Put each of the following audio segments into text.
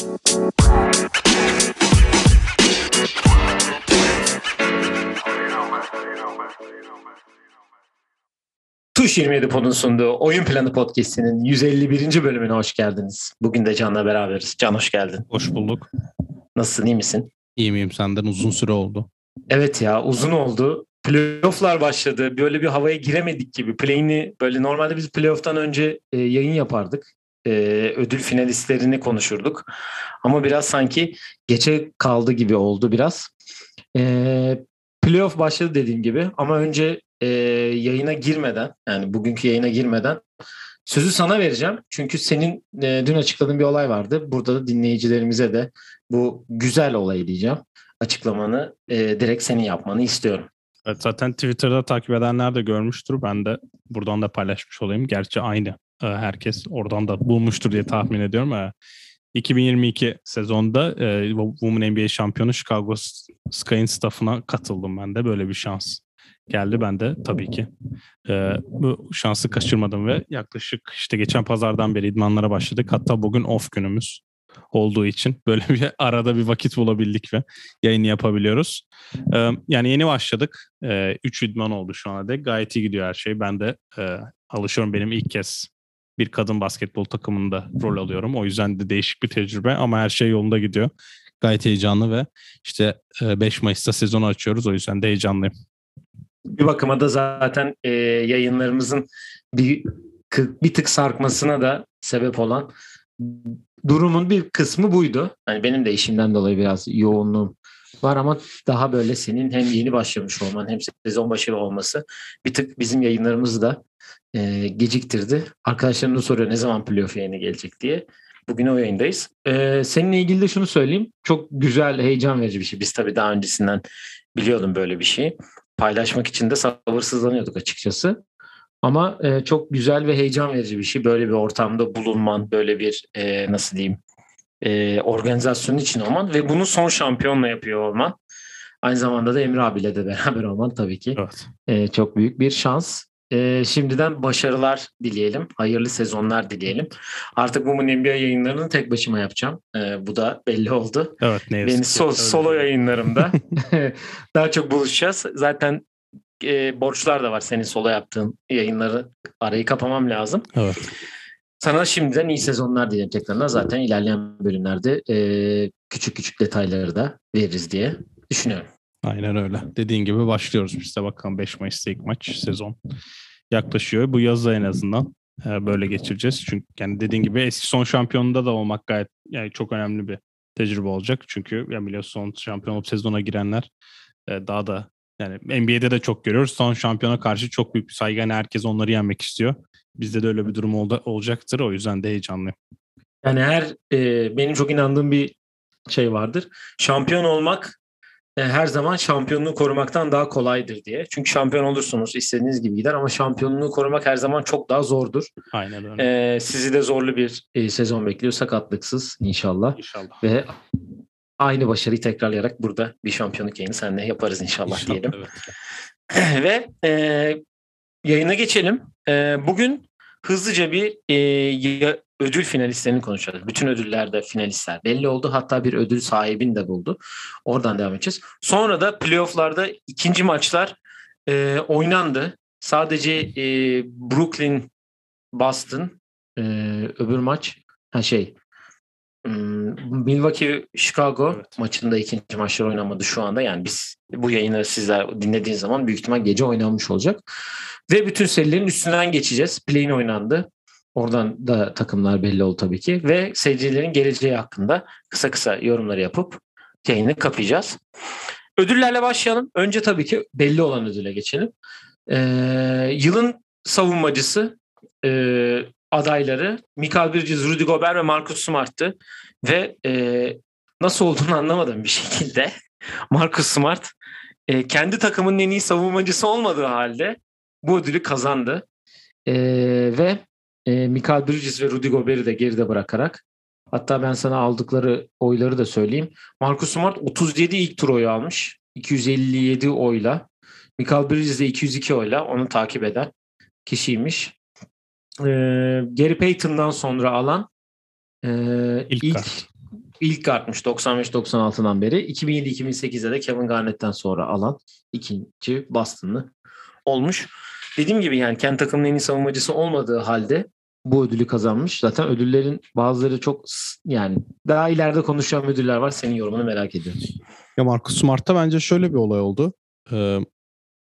Tuş 27 Pod'un sunduğu Oyun Planı Podcast'inin 151. bölümüne hoş geldiniz. Bugün de Can'la beraberiz. Can hoş geldin. Hoş bulduk. Nasılsın, iyi misin? İyi miyim senden uzun süre oldu. Evet ya uzun oldu. Playoff'lar başladı. Böyle bir havaya giremedik gibi. Play'ini böyle normalde biz playoff'tan önce e, yayın yapardık. E, ödül finalistlerini konuşurduk. Ama biraz sanki geçe kaldı gibi oldu biraz. E, playoff başladı dediğim gibi ama önce e, yayına girmeden yani bugünkü yayına girmeden sözü sana vereceğim. Çünkü senin e, dün açıkladığın bir olay vardı. Burada da dinleyicilerimize de bu güzel olayı diyeceğim. Açıklamanı e, direkt senin yapmanı istiyorum. Evet, zaten Twitter'da takip edenler de görmüştür. Ben de buradan da paylaşmış olayım. Gerçi aynı. E, herkes oradan da bulmuştur diye tahmin ediyorum. 2022 sezonda e, Women NBA şampiyonu Chicago Sky'in staffına katıldım ben de. Böyle bir şans geldi. Ben de tabii ki e, bu şansı kaçırmadım ve yaklaşık işte geçen pazardan beri idmanlara başladık. Hatta bugün off günümüz olduğu için böyle bir arada bir vakit bulabildik ve yayın yapabiliyoruz. E, yani yeni başladık. E, üç idman oldu şu anda. Gayet iyi gidiyor her şey. Ben de e, alışıyorum. Benim ilk kez bir kadın basketbol takımında rol alıyorum. O yüzden de değişik bir tecrübe ama her şey yolunda gidiyor. Gayet heyecanlı ve işte 5 Mayıs'ta sezonu açıyoruz. O yüzden de heyecanlıyım. Bir bakıma da zaten e, yayınlarımızın bir bir tık sarkmasına da sebep olan durumun bir kısmı buydu. Hani benim de işimden dolayı biraz yoğunluğum var ama daha böyle senin hem yeni başlamış olman hem sezon başı olması bir tık bizim yayınlarımızı da e, geciktirdi. Arkadaşlarım da soruyor ne zaman playoff yayını gelecek diye. Bugün o yayındayız. E, seninle ilgili de şunu söyleyeyim. Çok güzel, heyecan verici bir şey. Biz tabii daha öncesinden biliyordum böyle bir şey. Paylaşmak için de sabırsızlanıyorduk açıkçası. Ama e, çok güzel ve heyecan verici bir şey. Böyle bir ortamda bulunman, böyle bir e, nasıl diyeyim e, organizasyon için olman ve bunu son şampiyonla yapıyor olman. Aynı zamanda da Emre abiyle de beraber olman tabii ki evet. e, çok büyük bir şans. E, şimdiden başarılar dileyelim. Hayırlı sezonlar dileyelim. Artık bu NBA yayınlarını tek başıma yapacağım. E, bu da belli oldu. Evet ne Benim so- solo yayınlarımda daha çok buluşacağız. Zaten e, borçlar da var senin solo yaptığın yayınları. Arayı kapamam lazım. Evet. Sana şimdiden iyi sezonlar dilerim tekrardan. Zaten ilerleyen bölümlerde e, küçük küçük detayları da veririz diye düşünüyorum. Aynen öyle. Dediğin gibi başlıyoruz biz de bakalım 5 Mayıs'ta ilk maç sezon yaklaşıyor. Bu yazda en azından e, böyle geçireceğiz. Çünkü yani dediğin gibi eski son şampiyonunda da olmak gayet yani çok önemli bir tecrübe olacak. Çünkü ya biliyorsun son şampiyon olup sezona girenler e, daha da yani NBA'de de çok görüyoruz. Son şampiyona karşı çok büyük bir saygı. Yani herkes onları yenmek istiyor. Bizde de öyle bir durum oldu, olacaktır. O yüzden de heyecanlıyım. Yani her e, benim çok inandığım bir şey vardır. Şampiyon olmak e, her zaman şampiyonluğu korumaktan daha kolaydır diye. Çünkü şampiyon olursunuz istediğiniz gibi gider ama şampiyonluğu korumak her zaman çok daha zordur. Aynen öyle. E, sizi de zorlu bir e, sezon bekliyor sakatlıksız inşallah. İnşallah. Ve aynı başarıyı tekrarlayarak burada bir şampiyonluk yayını seninle yaparız inşallah, inşallah diyelim. Evet. Ve e, yayına geçelim. E, bugün hızlıca bir e, ödül finalistlerini konuşacağız. Bütün ödüllerde finalistler belli oldu. Hatta bir ödül sahibini de buldu. Oradan devam edeceğiz. Sonra da playofflarda ikinci maçlar e, oynandı. Sadece e, Brooklyn Boston e, öbür maç ha şey Milwaukee Chicago evet. maçında ikinci maçlar oynamadı şu anda. Yani biz bu yayını sizler dinlediğiniz zaman büyük ihtimal gece oynanmış olacak. Ve bütün serilerin üstünden geçeceğiz. Play'in oynandı. Oradan da takımlar belli oldu tabii ki. Ve seyircilerin geleceği hakkında kısa kısa yorumları yapıp yayını kapayacağız. Ödüllerle başlayalım. Önce tabii ki belli olan ödüle geçelim. Ee, yılın savunmacısı e, adayları Michael Bridges, Rudy Gobert ve Marcus Smart'tı. Ve e, nasıl olduğunu anlamadım bir şekilde. Marcus Smart e, kendi takımının en iyi savunmacısı olmadığı halde bu ödülü kazandı. E, ve e, Michael Bridges ve Rudy Gobert'i de geride bırakarak hatta ben sana aldıkları oyları da söyleyeyim. Marcus Smart 37 ilk tur oyu almış. 257 oyla. Michael Bridges de 202 oyla onu takip eden kişiymiş Gary Payton'dan sonra alan e, ilk, ilk ilk kartmış 95-96'dan beri. 2007-2008'de de Kevin Garnett'ten sonra alan ikinci Boston'lı olmuş. Dediğim gibi yani kendi takımının en iyi savunmacısı olmadığı halde bu ödülü kazanmış. Zaten ödüllerin bazıları çok yani daha ileride konuşan ödüller var. Senin yorumunu merak ediyorum. Ya Marcus Smart'ta bence şöyle bir olay oldu. Ee,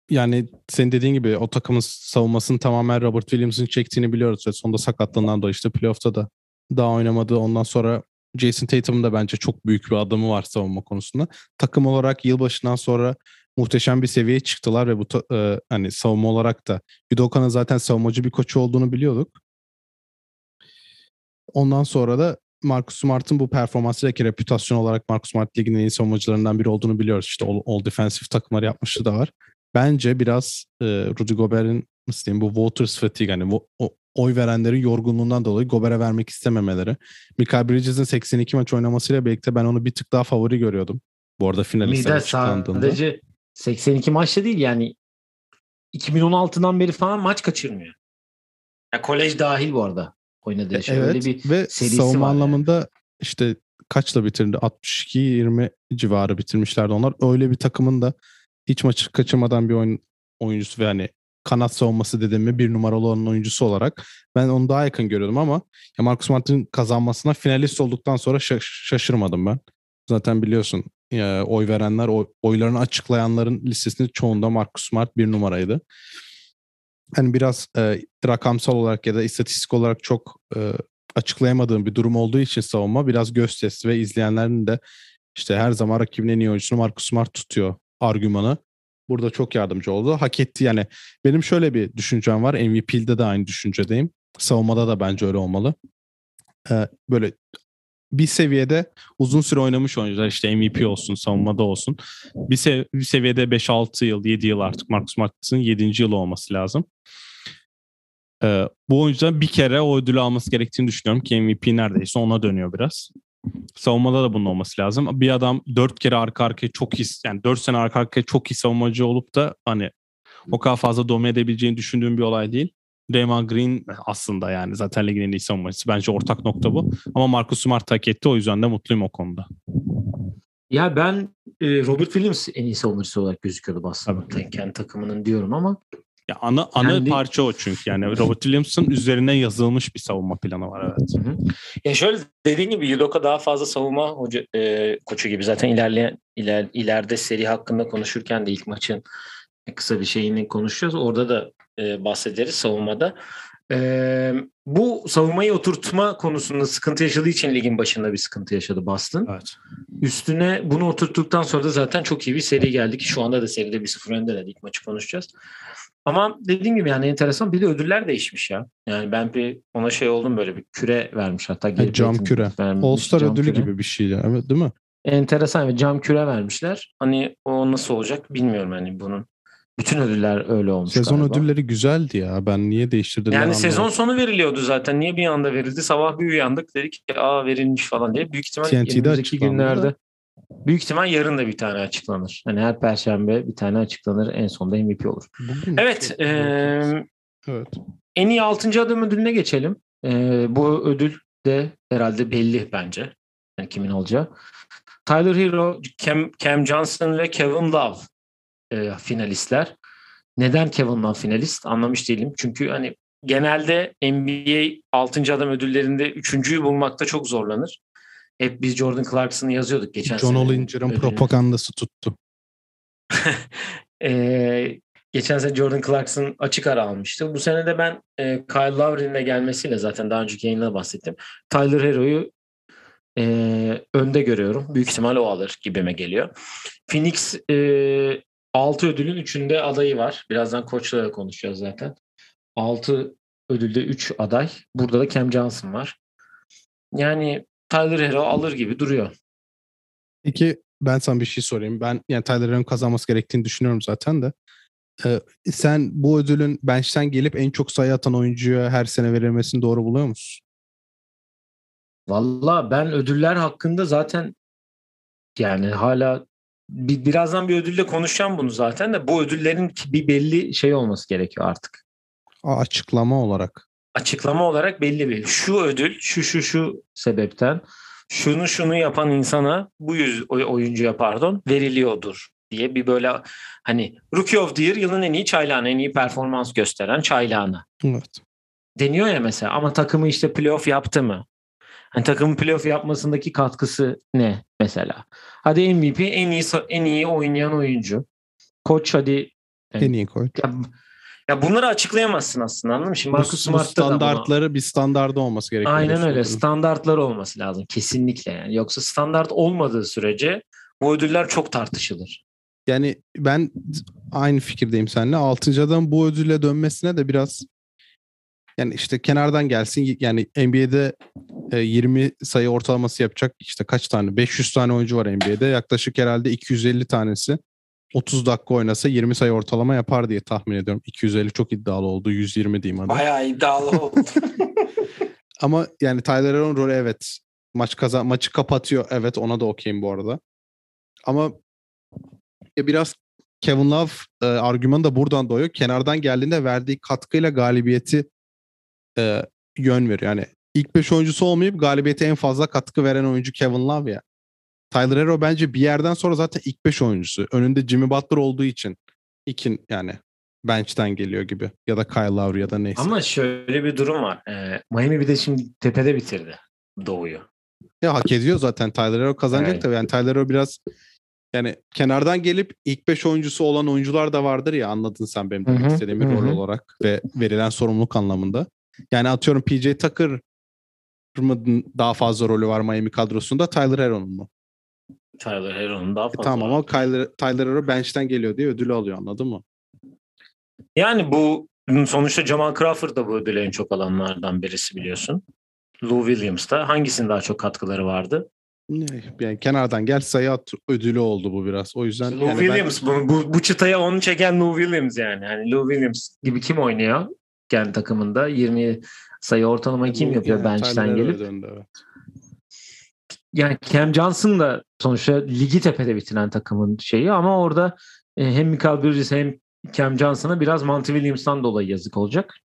yani senin dediğin gibi o takımın savunmasını tamamen Robert Williams'ın çektiğini biliyoruz. Ve sonunda sakatlığından dolayı işte playoff'ta da daha oynamadı. Ondan sonra Jason Tatum'un da bence çok büyük bir adımı var savunma konusunda. Takım olarak yılbaşından sonra muhteşem bir seviyeye çıktılar ve bu e, hani savunma olarak da Udoka'nın zaten savunmacı bir koçu olduğunu biliyorduk. Ondan sonra da Marcus Smart'ın bu performansıyla ki reputasyon olarak Marcus Smart ligin en savunmacılarından biri olduğunu biliyoruz. İşte all, all defensive takımları yapmıştı da var. Bence biraz e, Rudy Gobert'in nasıl diyeyim bu voters fatigue hani o, oy verenlerin yorgunluğundan dolayı Gobert'e vermek istememeleri. Michael Bridges'in 82 maç oynamasıyla birlikte ben onu bir tık daha favori görüyordum. Bu arada finalistler açıklandığında. sadece 82 maçta değil yani 2016'dan beri falan maç kaçırmıyor. Ya kolej dahil bu arada oynadığı şey. Evet Öyle bir ve savunma anlamında yani. işte kaçla bitirdi? 62-20 civarı bitirmişlerdi onlar. Öyle bir takımın da hiç maçı kaçırmadan bir oyun oyuncusu ve hani kanat savunması dediğim bir numaralı olan oyuncusu olarak ben onu daha yakın görüyordum ama ya Marcus Smart'ın kazanmasına finalist olduktan sonra şaşırmadım ben. Zaten biliyorsun ya, oy verenler, oy, oylarını açıklayanların listesinde çoğunda Marcus Smart bir numaraydı. Hani biraz e, rakamsal olarak ya da istatistik olarak çok e, açıklayamadığım bir durum olduğu için savunma biraz göz testi ve izleyenlerin de işte her zaman rakibinin en iyi oyuncusunu Marcus Smart tutuyor argümanı burada çok yardımcı oldu. Hak etti yani. Benim şöyle bir düşüncem var. MVP'de de aynı düşüncedeyim. Savunmada da bence öyle olmalı. Ee, böyle bir seviyede uzun süre oynamış oyuncular işte MVP olsun, savunmada olsun. Bir, sev- bir seviyede 5-6 yıl, 7 yıl artık Marcus Martin'in 7. yılı olması lazım. Ee, bu oyuncuların bir kere o ödülü alması gerektiğini düşünüyorum ki MVP neredeyse ona dönüyor biraz. Savunmada da bunun olması lazım. Bir adam dört kere arka arkaya çok iyi yani dört sene arka arkaya çok iyi savunmacı olup da hani o kadar fazla domine edebileceğini düşündüğüm bir olay değil. Draymond Green aslında yani zaten ligin en iyi savunmacısı. Bence ortak nokta bu. Ama Marcus Smart hak etti. O yüzden de mutluyum o konuda. Ya ben Robert Williams en iyi savunmacısı olarak gözüküyordu aslında. Kendi takımının diyorum ama ya ana ana yani, parça o çünkü. Yani Robert Williams'ın üzerine yazılmış bir savunma planı var evet. Hı hı. Ya şöyle dediğin gibi Yudoka daha fazla savunma hoca e, koçu gibi zaten ilerleyen iler, ileride seri hakkında konuşurken de ilk maçın kısa bir şeyini konuşuyoruz. Orada da e, bahsederiz savunmada. E, bu savunmayı oturtma konusunda sıkıntı yaşadığı için ligin başında bir sıkıntı yaşadı Boston. Evet. Üstüne bunu oturttuktan sonra da zaten çok iyi bir seri geldi ki şu anda da seride bir sıfır önde de ilk maçı konuşacağız. Ama dediğim gibi yani enteresan bir de ödüller değişmiş ya. Yani ben bir ona şey oldum böyle bir küre vermiş hatta. Yani cam küre. All-Star ödülü küre. gibi bir şey evet değil mi? Enteresan ve cam küre vermişler. Hani o nasıl olacak bilmiyorum hani bunun. Bütün ödüller öyle olmuş Sezon galiba. ödülleri güzeldi ya. Ben niye değiştirdiler Yani sezon sonu veriliyordu zaten. Niye bir anda verildi? Sabah bir uyandık dedik ki aa verilmiş falan diye. Büyük ihtimal önümüzdeki günlerde da. Büyük ihtimal yarın da bir tane açıklanır. Hani her perşembe bir tane açıklanır. En sonunda MVP olur. Bugün evet. E, evet. En iyi 6. adım ödülüne geçelim. E, bu ödül de herhalde belli bence. Yani kimin olacağı. Tyler Hero, Cam, Cam Johnson ve Kevin Love e, finalistler. Neden Kevin Love finalist anlamış değilim. Çünkü hani genelde NBA 6. adam ödüllerinde üçüncüyü bulmakta çok zorlanır. Hep biz Jordan Clarkson'ı yazıyorduk geçen John sene. John Ollinger'ın propagandası tuttu. ee, geçen sene Jordan Clarkson açık ara almıştı. Bu sene de ben e, Kyle Lowry'nin gelmesiyle zaten daha önceki yayında bahsettim. Tyler Hero'yu e, önde görüyorum. Büyük ihtimal o alır gibime geliyor. Phoenix e, 6 ödülün 3'ünde adayı var. Birazdan koçlarla konuşacağız zaten. 6 ödülde 3 aday. Burada da Cam Johnson var. Yani Tyler Hero alır gibi duruyor. Peki ben sana bir şey sorayım. Ben yani Tyler Hero'nun kazanması gerektiğini düşünüyorum zaten de. Ee, sen bu ödülün bench'ten gelip en çok sayı atan oyuncuya her sene verilmesini doğru buluyor musun? Valla ben ödüller hakkında zaten yani hala bir, birazdan bir ödülle konuşacağım bunu zaten de bu ödüllerin bir belli şey olması gerekiyor artık. Açıklama olarak. Açıklama olarak belli bir. Şu ödül şu şu şu sebepten şunu şunu yapan insana bu yüz oyuncuya pardon veriliyordur diye bir böyle hani Rookie of the Year yılın en iyi çaylağına, en iyi performans gösteren çaylağına. Evet. Deniyor ya mesela ama takımı işte playoff yaptı mı? Hani takımın playoff yapmasındaki katkısı ne mesela? Hadi MVP en iyi en iyi oynayan oyuncu. Koç hadi en iyi koç. Ya, ya bunları açıklayamazsın aslında anladın mı? Şimdi Marcus bu standartları bir standardı olması gerekiyor. Aynen öyle. Standartlar olması lazım kesinlikle yani. Yoksa standart olmadığı sürece bu ödüller çok tartışılır. Yani ben aynı fikirdeyim seninle. Altıncı adam bu ödülle dönmesine de biraz yani işte kenardan gelsin yani NBA'de 20 e, sayı ortalaması yapacak işte kaç tane 500 tane oyuncu var NBA'de yaklaşık herhalde 250 tanesi 30 dakika oynasa 20 sayı ortalama yapar diye tahmin ediyorum. 250 çok iddialı oldu. 120 diyeyim hadi. Bayağı iddialı oldu. Ama yani Tyler Herron rolü evet. Maç kazan maçı kapatıyor. Evet ona da okeyim bu arada. Ama ya biraz Kevin Love e, argümanı da buradan doğuyor. Kenardan geldiğinde verdiği katkıyla galibiyeti e, yön veriyor. Yani ilk 5 oyuncusu olmayıp galibiyete en fazla katkı veren oyuncu Kevin Love ya. Tyler Hero bence bir yerden sonra zaten ilk 5 oyuncusu. Önünde Jimmy Butler olduğu için ikin yani bench'ten geliyor gibi. Ya da Kyle Lowry ya da neyse. Ama şöyle bir durum var. Ee, Miami bir de şimdi tepede bitirdi Doğu'yu. Ya hak ediyor zaten. Tyler Hero kazanacak evet. tabii. Yani Tyler Hero biraz yani kenardan gelip ilk 5 oyuncusu olan oyuncular da vardır ya anladın sen benim demek istediğim rol olarak ve verilen sorumluluk anlamında. Yani atıyorum PJ Tucker mı daha fazla rolü var Miami kadrosunda Tyler Heron'un mu? Tyler Heron'un daha e, fazla. E, tamam ama Tyler, Tyler Hero bench'ten geliyor diye ödülü alıyor anladın mı? Yani bu sonuçta Jamal Crawford da bu ödülü en çok alanlardan birisi biliyorsun. Lou Williams da hangisinin daha çok katkıları vardı? Yani kenardan gel sayı at ödülü oldu bu biraz. O yüzden Lou yani Williams ben... bu, bu, bu çıtaya onu çeken Lou Williams yani. yani Lou Williams gibi kim oynuyor kendi takımında? 20 sayı ortalama kim yani, yapıyor yani, bench'ten gelip? Döndü, evet. Yani Cam Johnson da sonuçta ligi tepede bitiren takımın şeyi ama orada e, hem Michael Bridges hem Cam Johnson'a biraz Monty Williams'tan dolayı yazık olacak.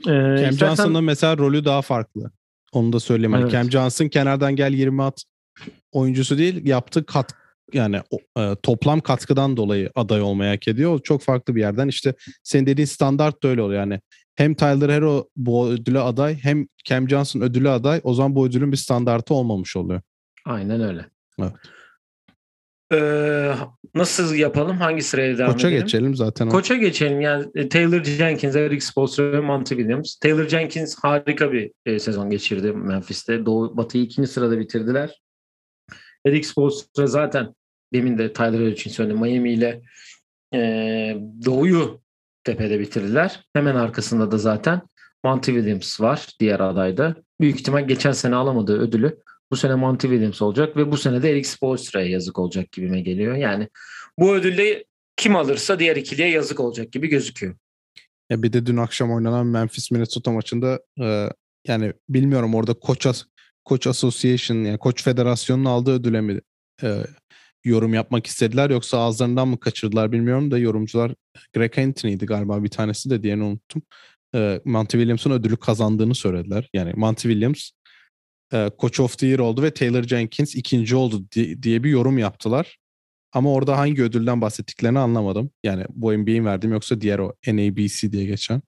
Ee, Cam istersen... Johnson'ın mesela rolü daha farklı. Onu da söyleyeyim. Hani evet. Cam Johnson kenardan gel 20 at oyuncusu değil yaptığı kat yani e, toplam katkıdan dolayı aday olmaya hak ediyor. Çok farklı bir yerden işte senin dediğin standart da öyle oluyor. Yani hem Tyler Hero bu ödüle aday hem Cam Johnson ödülü aday. O zaman bu ödülün bir standartı olmamış oluyor. Aynen öyle. Evet. Ee, nasıl yapalım? Hangi sıraya devam Koça edelim? geçelim zaten. Koça o. geçelim. Yani e, Taylor Jenkins, Eric Spoelstra ve Monty Williams. Taylor Jenkins harika bir e, sezon geçirdi Memphis'te. Doğu Batı'yı ikinci sırada bitirdiler. Eric Spoelstra zaten demin de Tyler için söyledim. Miami ile e, Doğu'yu tepede bitirdiler. Hemen arkasında da zaten Monty Williams var diğer adayda. Büyük ihtimal geçen sene alamadığı ödülü bu sene Monty Williams olacak ve bu sene de Eric Spoelstra'ya yazık olacak gibime geliyor. Yani bu ödülle kim alırsa diğer ikiliye yazık olacak gibi gözüküyor. Ya bir de dün akşam oynanan Memphis Minnesota maçında e, yani bilmiyorum orada koç Koç Association yani Koç Federasyonu'nun aldığı ödüle mi e, yorum yapmak istediler yoksa ağızlarından mı kaçırdılar bilmiyorum da yorumcular Greg Anthony'ydi galiba bir tanesi de diğerini unuttum. E, Monty Williams'ın ödülü kazandığını söylediler. Yani Monty Williams e, Coach of the Year oldu ve Taylor Jenkins ikinci oldu diye bir yorum yaptılar. Ama orada hangi ödülden bahsettiklerini anlamadım. Yani bu NBA'in verdiğim yoksa diğer o NABC diye geçen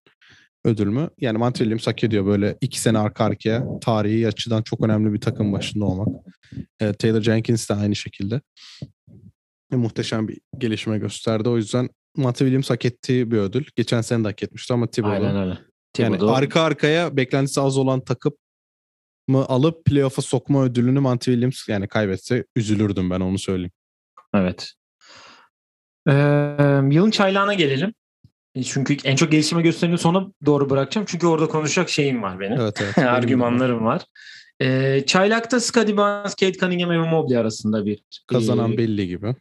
ödül mü? Yani Monty Williams hak ediyor böyle iki sene arka arkaya tarihi açıdan çok önemli bir takım başında olmak. E, Taylor Jenkins de aynı şekilde. E, muhteşem bir gelişme gösterdi. O yüzden Monty Williams hak ettiği bir ödül. Geçen sene de hak etmişti ama Thibodeau. Aynen öyle. Yani arka arkaya beklentisi az olan takım mı alıp playoff'a sokma ödülünü Monty Williams yani kaybetse üzülürdüm ben onu söyleyeyim. Evet. Ee, yılın çaylağına gelelim. E, çünkü en çok gelişime göstereni sona doğru bırakacağım. Çünkü orada konuşacak şeyim var benim. Evet, evet. Argümanlarım var. Ee, Çaylak'ta Scottie Barnes, Kate Cunningham ve Mobley arasında bir... Kazanan e, belli gibi.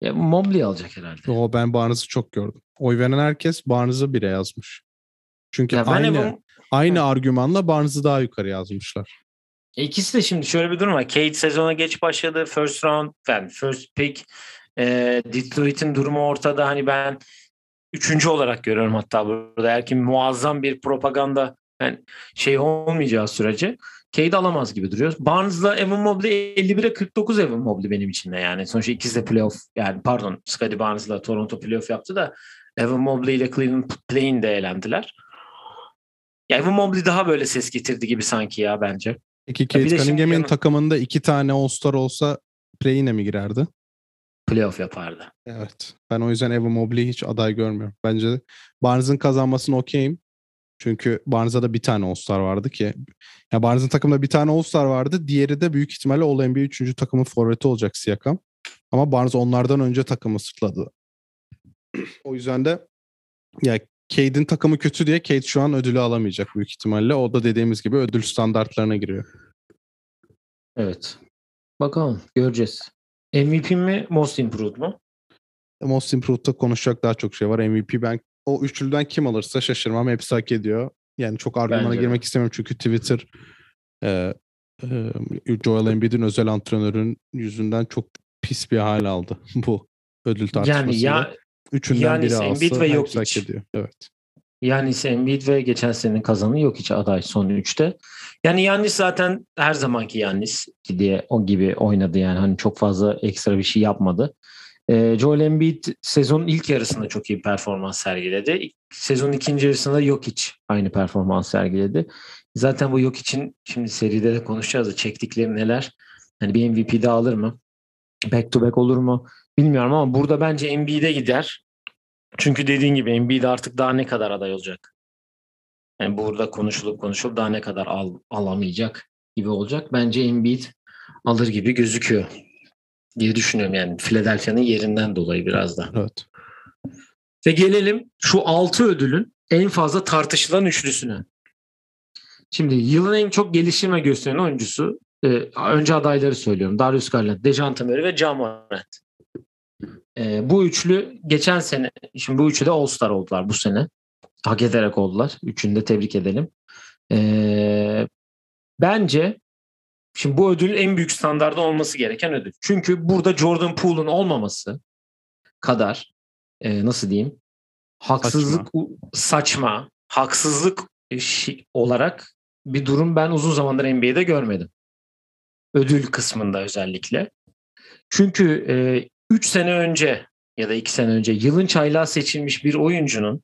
Ya, Mobley alacak herhalde. O ben Barnes'ı çok gördüm. Oy veren herkes Barnes'ı bire yazmış. Çünkü ya aynı bu... aynı argümanla Barnes'ı daha yukarı yazmışlar. E, ikisi de şimdi şöyle bir durum var. Kate sezona geç başladı. First round, yani first pick. E, Detroit'in durumu ortada. Hani ben üçüncü olarak görüyorum hatta burada. Eğer ki muazzam bir propaganda yani şey olmayacağı sürece. Cade alamaz gibi duruyor. Barnes'la Evan Mobley 51'e 49 Evan Mobley benim için de yani. Sonuçta ikisi de playoff yani pardon Scottie Barnes'la Toronto playoff yaptı da Evan Mobley ile Cleveland play'inde eğlendiler. Ya Evan Mobley daha böyle ses getirdi gibi sanki ya bence. Peki Kate Cunningham'in takımında iki tane All-Star olsa play'ine mi girerdi? Playoff yapardı. Evet. Ben o yüzden Evan Mobley'i hiç aday görmüyorum. Bence Barnes'ın kazanmasını okeyim. Çünkü Barnes'a da bir tane All-Star vardı ki. Ya Barnes'ın takımında bir tane All-Star vardı. Diğeri de büyük ihtimalle All-NBA 3. takımın forveti olacak Siakam. Ama Barnes onlardan önce takımı sırtladı. o yüzden de ya Cade'in takımı kötü diye Cade şu an ödülü alamayacak büyük ihtimalle. O da dediğimiz gibi ödül standartlarına giriyor. Evet. Bakalım göreceğiz. MVP mi Most Improved mu? Most Improved'da konuşacak daha çok şey var. MVP ben o üçlüden kim alırsa şaşırmam. Hepsi hak ediyor. Yani çok argümana girmek istemiyorum çünkü Twitter e, e, Joel Embiid'in özel antrenörün yüzünden çok pis bir hal aldı bu ödül tartışmasında. Yani ya Üçünden yani biri Embiid alsa ve yok hak ediyor. Evet. Yani Embiid ve geçen senenin kazanı yok hiç aday son üçte. Yani Yannis zaten her zamanki Yannis diye o gibi oynadı yani hani çok fazla ekstra bir şey yapmadı. Ee, Joel Embiid sezonun ilk yarısında çok iyi performans sergiledi. Sezonun ikinci yarısında yok hiç aynı performans sergiledi. Zaten bu yok için şimdi seride de konuşacağız da çektikleri neler. Hani bir MVP de alır mı? Back to back olur mu? Bilmiyorum ama burada bence Embiid'e gider. Çünkü dediğin gibi Embiid artık daha ne kadar aday olacak? Yani burada konuşulup konuşulup daha ne kadar al, alamayacak gibi olacak. Bence Embiid alır gibi gözüküyor diye düşünüyorum yani Philadelphia'nın yerinden dolayı biraz da. Evet. Ve gelelim şu altı ödülün en fazla tartışılan üçlüsüne. Şimdi yılın en çok gelişime gösteren oyuncusu e, önce adayları söylüyorum. Darius Garland, Dejounte Murray ve Ja Morant. E, bu üçlü geçen sene, şimdi bu üçü de All-Star oldular bu sene. Hak ederek oldular. Üçünü de tebrik edelim. E, bence Şimdi bu ödülün en büyük standarda olması gereken ödül. Çünkü burada Jordan Poole'un olmaması kadar e, nasıl diyeyim haksızlık saçma, saçma haksızlık olarak bir durum ben uzun zamandır NBA'de görmedim. Ödül kısmında özellikle. Çünkü 3 e, sene önce ya da 2 sene önce yılın çaylağı seçilmiş bir oyuncunun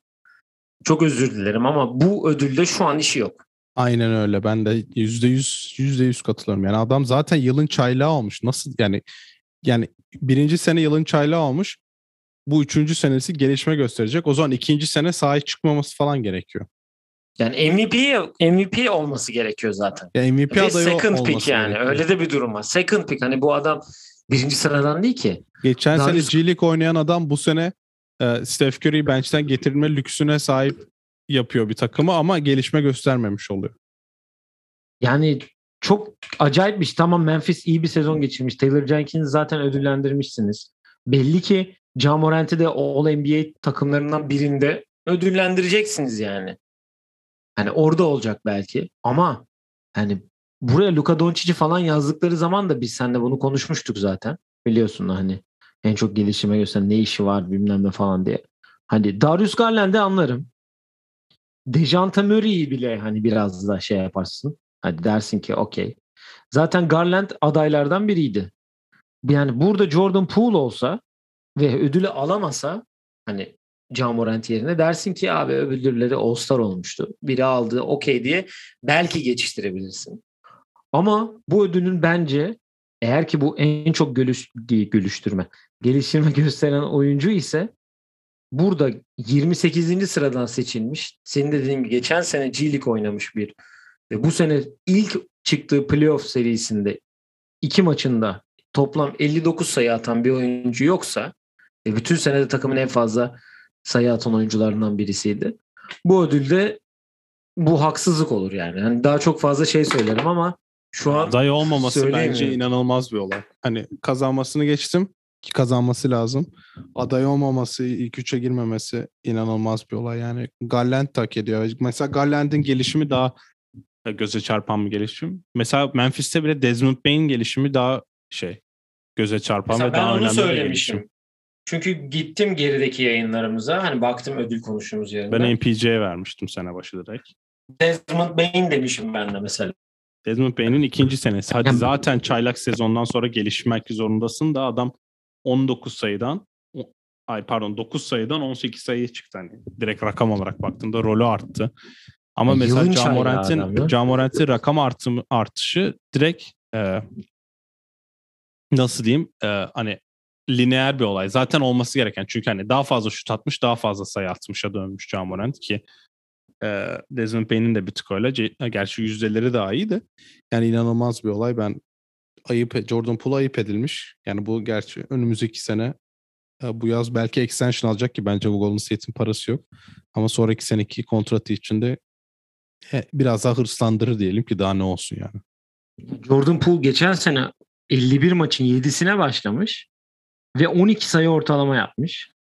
çok özür dilerim ama bu ödülde şu an işi yok. Aynen öyle. Ben de yüzde yüz yüzde yüz katılıyorum. Yani adam zaten yılın çaylağı olmuş. Nasıl yani yani birinci sene yılın çaylağı olmuş. Bu üçüncü senesi gelişme gösterecek. O zaman ikinci sene sahaya çıkmaması falan gerekiyor. Yani MVP MVP olması gerekiyor zaten. Ya MVP Ve adayı second pick yani. Gerekiyor. Öyle de bir durum var. Second pick hani bu adam birinci sıradan değil ki. Geçen Daha sene G League oynayan adam bu sene e, Steph Curry'i bench'ten getirme lüksüne sahip yapıyor bir takımı ama gelişme göstermemiş oluyor. Yani çok acayip bir şey. Tamam Memphis iyi bir sezon geçirmiş. Taylor Jenkins'i zaten ödüllendirmişsiniz. Belli ki Ja Morant'i de All-NBA takımlarından birinde ödüllendireceksiniz yani. Hani orada olacak belki ama hani buraya Luka Doncic'i falan yazdıkları zaman da biz seninle bunu konuşmuştuk zaten. Biliyorsun hani en çok gelişime gösteren ne işi var bilmem ne falan diye. Hani Darius Garland'i anlarım. Dejante Murray'i bile hani biraz da şey yaparsın. Hadi dersin ki okey. Zaten Garland adaylardan biriydi. Yani burada Jordan Poole olsa ve ödülü alamasa hani Jamorant yerine dersin ki abi ödülleri All-Star olmuştu. Biri aldı okey diye belki geçiştirebilirsin. Ama bu ödülün bence eğer ki bu en çok gülüş, gülüştürme, geliştirme gösteren oyuncu ise burada 28. sıradan seçilmiş. Senin dediğin gibi geçen sene G League oynamış bir ve bu sene ilk çıktığı playoff serisinde iki maçında toplam 59 sayı atan bir oyuncu yoksa ve bütün senede takımın en fazla sayı atan oyuncularından birisiydi. Bu ödülde bu haksızlık olur yani. yani daha çok fazla şey söylerim ama şu an aday olmaması bence inanılmaz bir olay. Hani kazanmasını geçtim kazanması lazım. Aday olmaması, ilk üçe girmemesi inanılmaz bir olay. Yani Garland tak ediyor. Mesela Garland'in gelişimi daha göze çarpan bir gelişim. Mesela Memphis'te bile Desmond Bain gelişimi daha şey göze çarpan Mesela ve daha önemli bir gelişim. Çünkü gittim gerideki yayınlarımıza. Hani baktım ödül konuştuğumuz yerinde. Ben MPC'ye vermiştim sene başı direkt. Desmond Bain demişim ben de mesela. Desmond Bain'in ikinci senesi. Hadi zaten çaylak sezondan sonra gelişmek zorundasın da adam 19 sayıdan ay pardon 9 sayıdan 18 sayıya çıktı. Hani direkt rakam olarak baktığında rolü arttı. Ama Ya mesela Camorant'in. Camorant'in rakam artımı, artışı direkt e, nasıl diyeyim e, hani lineer bir olay. Zaten olması gereken. Çünkü hani daha fazla şut atmış, daha fazla sayı atmışa dönmüş Camorant ki e, Desmond Bain'in de bir tık öyle. Gerçi yüzdeleri daha iyiydi. Yani inanılmaz bir olay. Ben ayıp e, Jordan Poole ayıp edilmiş. Yani bu gerçi önümüzdeki sene e, bu yaz belki extension alacak ki bence bu Golden State'in parası yok. Ama sonraki seneki kontratı için de e, biraz daha hırslandırır diyelim ki daha ne olsun yani. Jordan Poole geçen sene 51 maçın 7'sine başlamış ve 12 sayı ortalama yapmış.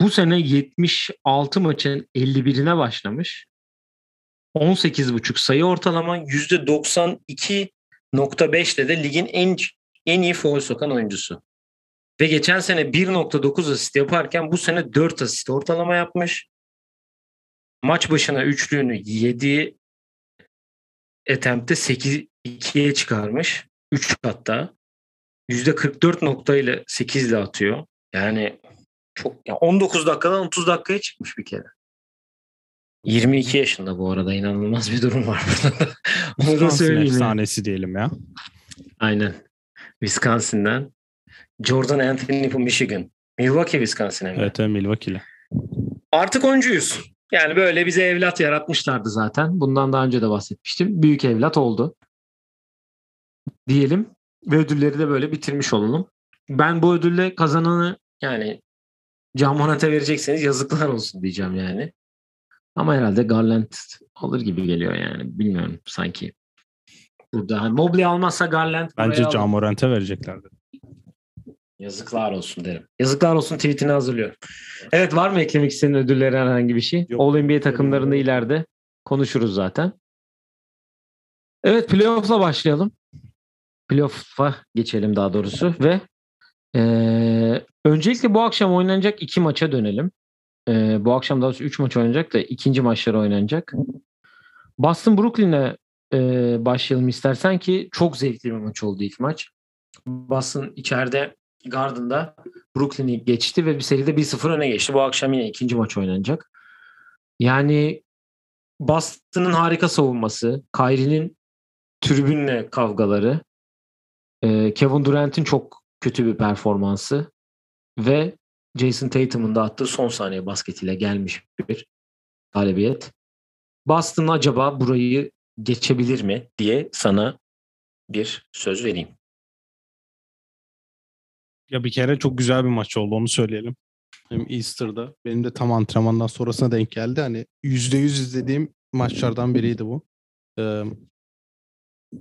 Bu sene 76 maçın 51'ine başlamış. 18,5 sayı ortalaman %92 1.5'te de ligin en en iyi foul sokan oyuncusu. Ve geçen sene 1.9 asist yaparken bu sene 4 asist ortalama yapmış. Maç başına üçlüğünü 7 attempt'te 8 2'ye çıkarmış. 3 hatta. %44 noktayla 8 ile atıyor. Yani çok yani 19 dakikadan 30 dakikaya çıkmış bir kere. 22 yaşında bu arada inanılmaz bir durum var burada. Onu da söyleyeyim. efsanesi diyelim ya. Aynen. Wisconsin'den. Jordan Anthony bu Michigan. Milwaukee Wisconsin hem de. Evet, evet Milwaukee'li. Artık oncuyuz. Yani böyle bize evlat yaratmışlardı zaten. Bundan daha önce de bahsetmiştim. Büyük evlat oldu. Diyelim. Ve ödülleri de böyle bitirmiş olalım. Ben bu ödülle kazananı yani Camonat'a verecekseniz yazıklar olsun diyeceğim yani. Ama herhalde Garland alır gibi geliyor yani. Bilmiyorum sanki. Burada hani Mobley almazsa Garland Bence. Camorant'e vereceklerdi. Yazıklar olsun derim. Yazıklar olsun tweetini hazırlıyorum. Evet var mı eklemek istediğin ödülleri herhangi bir şey? Yok. All NBA takımlarında ileride konuşuruz zaten. Evet playoff'la başlayalım. Playoff'a geçelim daha doğrusu ve eee, öncelikle bu akşam oynanacak iki maça dönelim. Eee, bu akşam daha doğrusu üç maç oynanacak da ikinci maçları oynanacak. Boston Brooklyn'e eee, başlayalım istersen ki çok zevkli bir maç oldu ilk maç. Boston içeride Garden'da Brooklyn'i geçti ve bir seride 1-0 öne geçti. Bu akşam yine ikinci maç oynanacak. Yani Boston'ın harika savunması, Kyrie'nin tribünle kavgaları, e, Kevin Durant'in çok kötü bir performansı ve Jason Tatum'un da attığı son saniye basketiyle gelmiş bir galibiyet. Boston acaba burayı geçebilir mi diye sana bir söz vereyim. Ya bir kere çok güzel bir maç oldu onu söyleyelim. Hem Easter'da benim de tam antrenmandan sonrasına denk geldi. Hani %100 izlediğim maçlardan biriydi bu. Ee,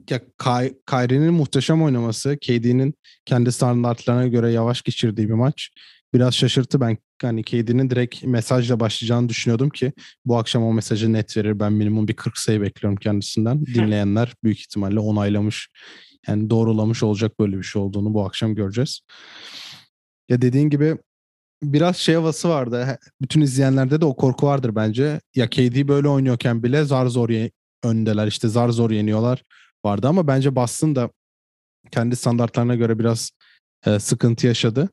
ya Ky- Kyrie'nin muhteşem oynaması, KD'nin kendi standartlarına göre yavaş geçirdiği bir maç. Biraz şaşırttı ben. Hani KD'nin direkt mesajla başlayacağını düşünüyordum ki bu akşam o mesajı net verir. Ben minimum bir 40 sayı bekliyorum kendisinden. Dinleyenler büyük ihtimalle onaylamış yani doğrulamış olacak böyle bir şey olduğunu bu akşam göreceğiz. Ya dediğin gibi biraz şey havası vardı. Bütün izleyenlerde de o korku vardır bence. Ya KD böyle oynuyorken bile zar zor ye- öndeler. işte zar zor yeniyorlar vardı ama bence Boston da kendi standartlarına göre biraz e, sıkıntı yaşadı.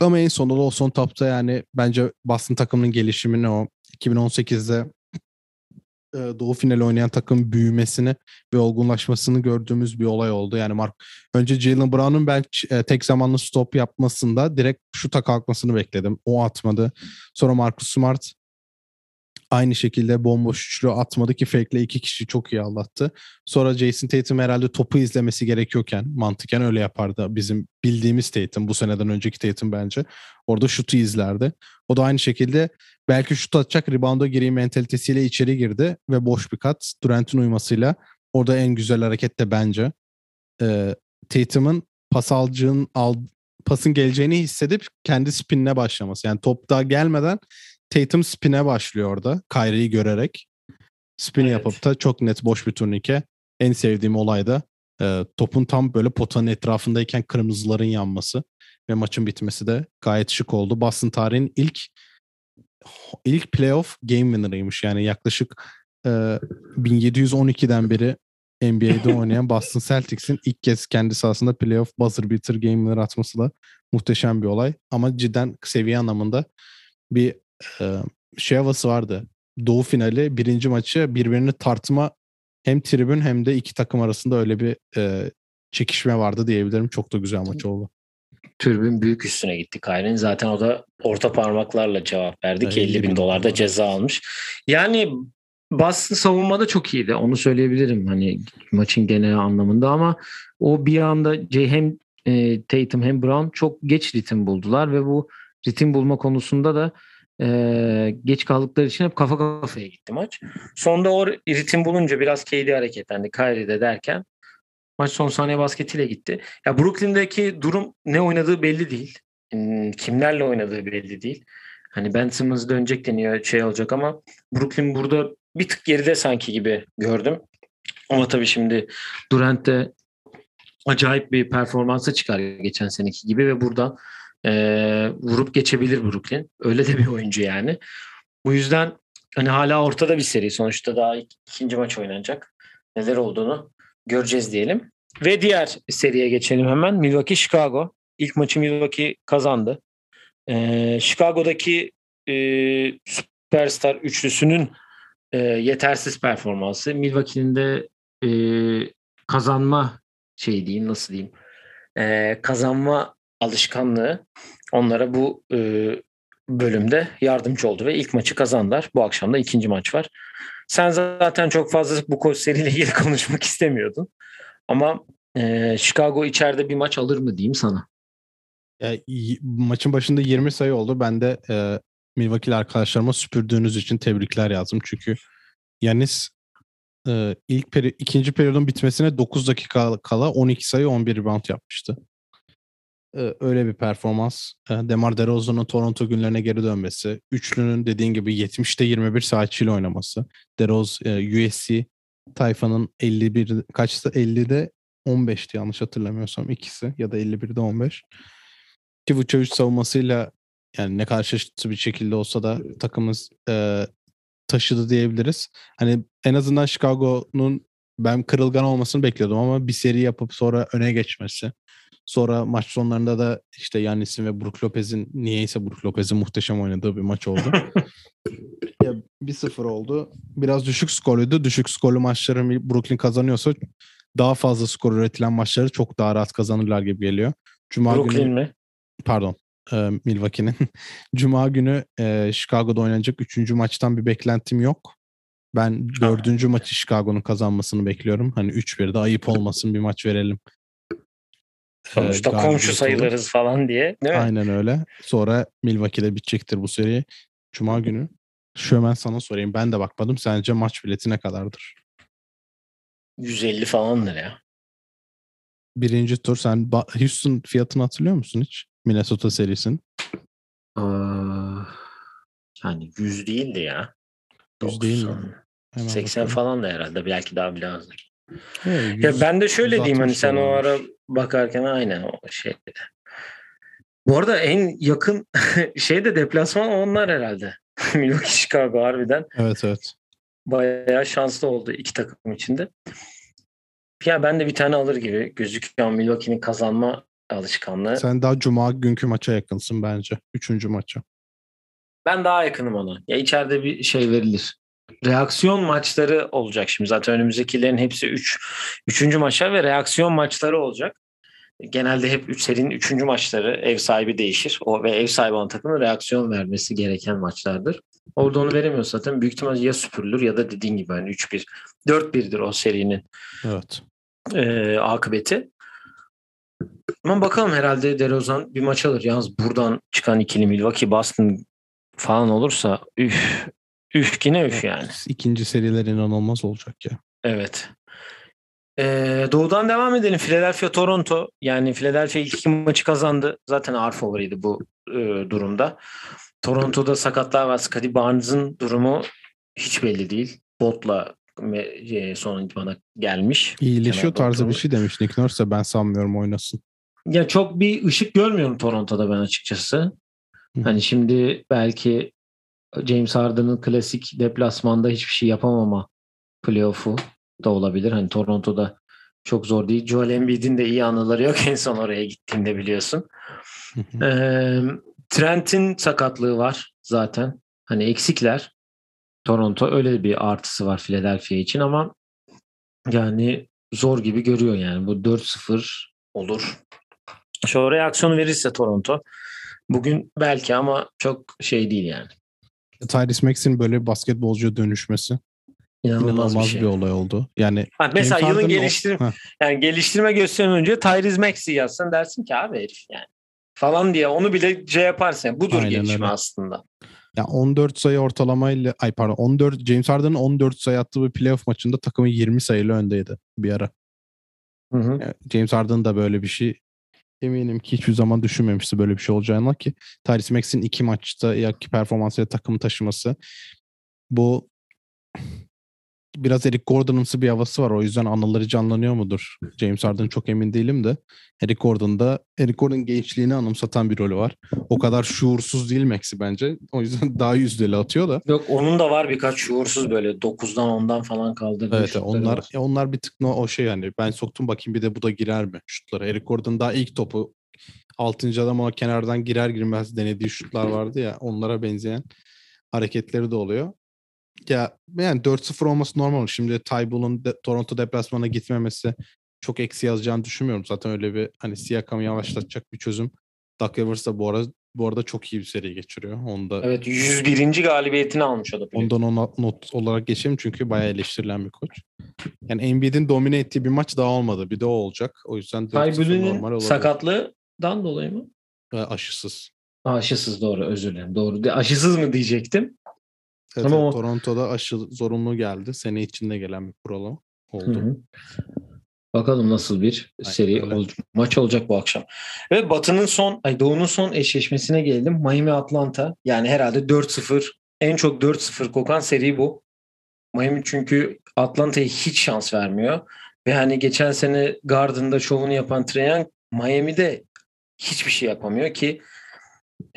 Ama en sonunda da o son tapta yani bence Boston takımının gelişimini o 2018'de e, Doğu finali oynayan takım büyümesini ve olgunlaşmasını gördüğümüz bir olay oldu. Yani Mark önce Jalen Brown'un ben e, tek zamanlı stop yapmasında direkt şuta kalkmasını bekledim. O atmadı. Sonra Marcus Smart aynı şekilde bomboş üçlü atmadı ki fake'le iki kişi çok iyi anlattı. Sonra Jason Tatum herhalde topu izlemesi gerekiyorken mantıken öyle yapardı. Bizim bildiğimiz Tatum bu seneden önceki Tatum bence. Orada şutu izlerdi. O da aynı şekilde belki şut atacak rebound'a gireyim mentalitesiyle içeri girdi ve boş bir kat Durant'in uymasıyla orada en güzel hareket de bence e, Tatum'un pas alacağın al, pasın geleceğini hissedip kendi spinine başlaması. Yani top daha gelmeden Tatum spin'e başlıyor orada Kyrie'yi görerek. Spin Evet. yapıp da çok net boş bir turnike. En sevdiğim olay da e, topun tam böyle potanın etrafındayken kırmızıların yanması ve maçın bitmesi de gayet şık oldu. Boston tarihin ilk ilk playoff game winner'ıymış. Yani yaklaşık e, 1712'den beri NBA'de oynayan Boston Celtics'in ilk kez kendi sahasında playoff buzzer beater game'leri atması da muhteşem bir olay. Ama cidden seviye anlamında bir şey havası vardı. Doğu finali birinci maçı birbirini tartma hem tribün hem de iki takım arasında öyle bir e, çekişme vardı diyebilirim. Çok da güzel maç oldu. Türbün büyük üstüne gitti Kyrie'nin. Zaten o da orta parmaklarla cevap verdi ki 50 bin dolar da ceza almış. Yani Boston savunmada çok iyiydi. Onu söyleyebilirim hani maçın genel anlamında ama o bir anda hem e, Tatum hem Brown çok geç ritim buldular ve bu ritim bulma konusunda da e, geç kaldıkları için hep kafa kafaya gitti maç. Sonda o ritim bulunca biraz KD hareketlendi Kyrie de derken maç son saniye basketiyle gitti. Ya Brooklyn'deki durum ne oynadığı belli değil. Hmm, kimlerle oynadığı belli değil. Hani Ben Simmons dönecek deniyor şey olacak ama Brooklyn burada bir tık geride sanki gibi gördüm. Ama tabii şimdi Durant de acayip bir performansa çıkar geçen seneki gibi ve buradan e, vurup geçebilir Brooklyn. Öyle de bir oyuncu yani. Bu yüzden hani hala ortada bir seri. Sonuçta daha ikinci maç oynanacak. Neler olduğunu göreceğiz diyelim. Ve diğer seriye geçelim hemen. Milwaukee Chicago. İlk maçı Milwaukee kazandı. Ee, Chicago'daki e, süperstar üçlüsünün e, yetersiz performansı. Milwaukee'nin de e, kazanma şey diyeyim nasıl diyeyim e, kazanma alışkanlığı onlara bu e, bölümde yardımcı oldu ve ilk maçı kazandılar. Bu akşam da ikinci maç var. Sen zaten çok fazla bu koç seriyle ilgili konuşmak istemiyordun. Ama e, Chicago içeride bir maç alır mı diyeyim sana. Ya, maçın başında 20 sayı oldu. Ben de e, Milwaukee'li arkadaşlarıma süpürdüğünüz için tebrikler yazdım. Çünkü Yanis e, ilk peri, ikinci periyodun bitmesine 9 dakika kala 12 sayı 11 rebound yapmıştı. Öyle bir performans. Demar DeRozan'ın Toronto günlerine geri dönmesi. Üçlünün dediğin gibi 70'te 21 saatçiyle oynaması. DeRoz USC tayfanın 51 kaçtı 50'de 15'ti yanlış hatırlamıyorsam ikisi ya da 51'de 15. Ki Vucevic savunmasıyla yani ne kadar şaşırtıcı bir şekilde olsa da takımımız e, taşıdı diyebiliriz. Hani en azından Chicago'nun ben kırılgan olmasını bekliyordum ama bir seri yapıp sonra öne geçmesi. Sonra maç sonlarında da işte Yannis'in ve Brook Lopez'in niyeyse Brook Lopez'in muhteşem oynadığı bir maç oldu. ya 1-0 oldu. Biraz düşük skorluydu. Düşük skorlu maçları Brooklyn kazanıyorsa daha fazla skor üretilen maçları çok daha rahat kazanırlar gibi geliyor. Cuma Brooklyn günü, mi? Pardon e, Milwaukee'nin. Cuma günü e, Chicago'da oynanacak üçüncü maçtan bir beklentim yok. Ben dördüncü maçı Chicago'nun kazanmasını bekliyorum. Hani 3-1'de ayıp olmasın bir maç verelim. Sonuçta ee, komşu sayılırız olur. falan diye. Değil mi? Aynen öyle. Sonra Milwaukee'de bitecektir bu seri. Cuma günü. Şu hemen sana sorayım. Ben de bakmadım. Sence maç bileti ne kadardır? 150 falandır ya. Birinci tur. Sen Houston fiyatını hatırlıyor musun hiç? Minnesota serisin. Ee, yani 100 değildi ya. 100 değil mi? Hemen 80 bakalım. falan da herhalde. Belki daha bile azdır. Evet, ya ben de şöyle diyeyim hani sen o ara bakarken aynen o şeyde. Bu arada en yakın şey de deplasman onlar herhalde. Milwaukee Chicago harbiden. Evet evet. Bayağı şanslı oldu iki takım içinde. Ya ben de bir tane alır gibi gözüküyor Milwaukee'nin kazanma alışkanlığı. Sen daha cuma günkü maça yakınsın bence. Üçüncü maça. Ben daha yakınım ona. Ya içeride bir şey verilir. Reaksiyon maçları olacak şimdi. Zaten önümüzdekilerin hepsi 3. Üç, üçüncü maçlar ve reaksiyon maçları olacak. Genelde hep üç serinin üçüncü maçları ev sahibi değişir. O ve ev sahibi olan takımın reaksiyon vermesi gereken maçlardır. Orada onu veremiyor zaten. Büyük ihtimal ya süpürülür ya da dediğin gibi hani 3-1. 4-1'dir o serinin. Evet. E, akıbeti. Ama bakalım herhalde DeRozan bir maç alır. Yalnız buradan çıkan ikili Milwaukee Boston falan olursa üf üf yine üf yani. İkinci seriler inanılmaz olacak ya. Evet. Ee, doğudan devam edelim. Philadelphia Toronto. Yani Philadelphia ilk iki maçı kazandı. Zaten ağır favoriydi bu e, durumda. Toronto'da sakatlar var. Scottie Barnes'ın durumu hiç belli değil. Botla e, son bana gelmiş. İyileşiyor tarzı bir şey demiş Nick Nurse ben sanmıyorum oynasın. Ya çok bir ışık görmüyorum Toronto'da ben açıkçası. Hı. Hani şimdi belki James Harden'ın klasik deplasmanda hiçbir şey yapamama playoff'u da olabilir. Hani Toronto'da çok zor değil. Joel Embiid'in de iyi anıları yok en son oraya gittiğinde biliyorsun. ee, Trent'in sakatlığı var zaten. Hani eksikler. Toronto öyle bir artısı var Philadelphia için ama yani zor gibi görüyor yani. Bu 4-0 olur. Şu reaksiyon verirse Toronto bugün belki ama çok şey değil yani. Tyrese Maxey'in böyle bir basketbolcuya dönüşmesi inanılmaz, inanılmaz bir, şey. bir olay oldu. Yani ha, mesela yılın geliştirme yani geliştirme gösteren önce Tyrese Maxey yazsan dersin ki abi herif yani falan diye onu bile şey yaparsın. Budur Aynen gelişme öyle. aslında. Ya 14 sayı ortalamayla ay pardon 14 James Harden'ın 14 sayı attığı bir playoff maçında takımı 20 sayıyla öndeydi bir ara. Hı hı. James Harden da böyle bir şey eminim ki hiçbir zaman düşünmemişti böyle bir şey olacağını ki Tyrese Maxey'in iki maçta yaki performansıyla takımı taşıması bu biraz Eric Gordon'ımsı bir havası var. O yüzden anıları canlanıyor mudur? James Harden çok emin değilim de. Eric Gordon'da Eric Gordon gençliğini anımsatan bir rolü var. O kadar şuursuz değil Max'i bence. O yüzden daha yüzdeli atıyor da. Yok onun da var birkaç şuursuz böyle 9'dan 10'dan falan kaldırdığı Evet onlar var. onlar bir tık o şey yani ben soktum bakayım bir de bu da girer mi şutlara. Eric Gordon daha ilk topu 6. adam o kenardan girer girmez denediği şutlar vardı ya onlara benzeyen hareketleri de oluyor. Ya yani 4-0 olması normal. Şimdi Tybull'un de, Toronto deplasmana gitmemesi çok eksi yazacağını düşünmüyorum. Zaten öyle bir hani Siakam'ı yavaşlatacak bir çözüm. Doug Rivers da bu arada, bu arada çok iyi bir seri geçiriyor. Onda Evet 101. galibiyetini almış o da. Ondan ona not olarak geçeyim çünkü bayağı eleştirilen bir koç. Yani Embiid'in domine ettiği bir maç daha olmadı. Bir de o olacak. O yüzden Tybull'un sakatlığından dolayı mı? Aşısız. Aşısız doğru özür dilerim. Doğru. Aşısız mı diyecektim. Evet, Ama o... Toronto'da aşı zorunlu geldi. Sene içinde gelen bir kural oldu. Hı hı. Bakalım nasıl bir Aynen seri ol, maç olacak bu akşam. Ve Batı'nın son, ay Doğu'nun son eşleşmesine geldim. Miami Atlanta. Yani herhalde 4-0 en çok 4-0 kokan seri bu. Miami çünkü Atlanta'ya hiç şans vermiyor. Ve hani geçen sene Garden'da şovunu yapan Trae Miami'de hiçbir şey yapamıyor ki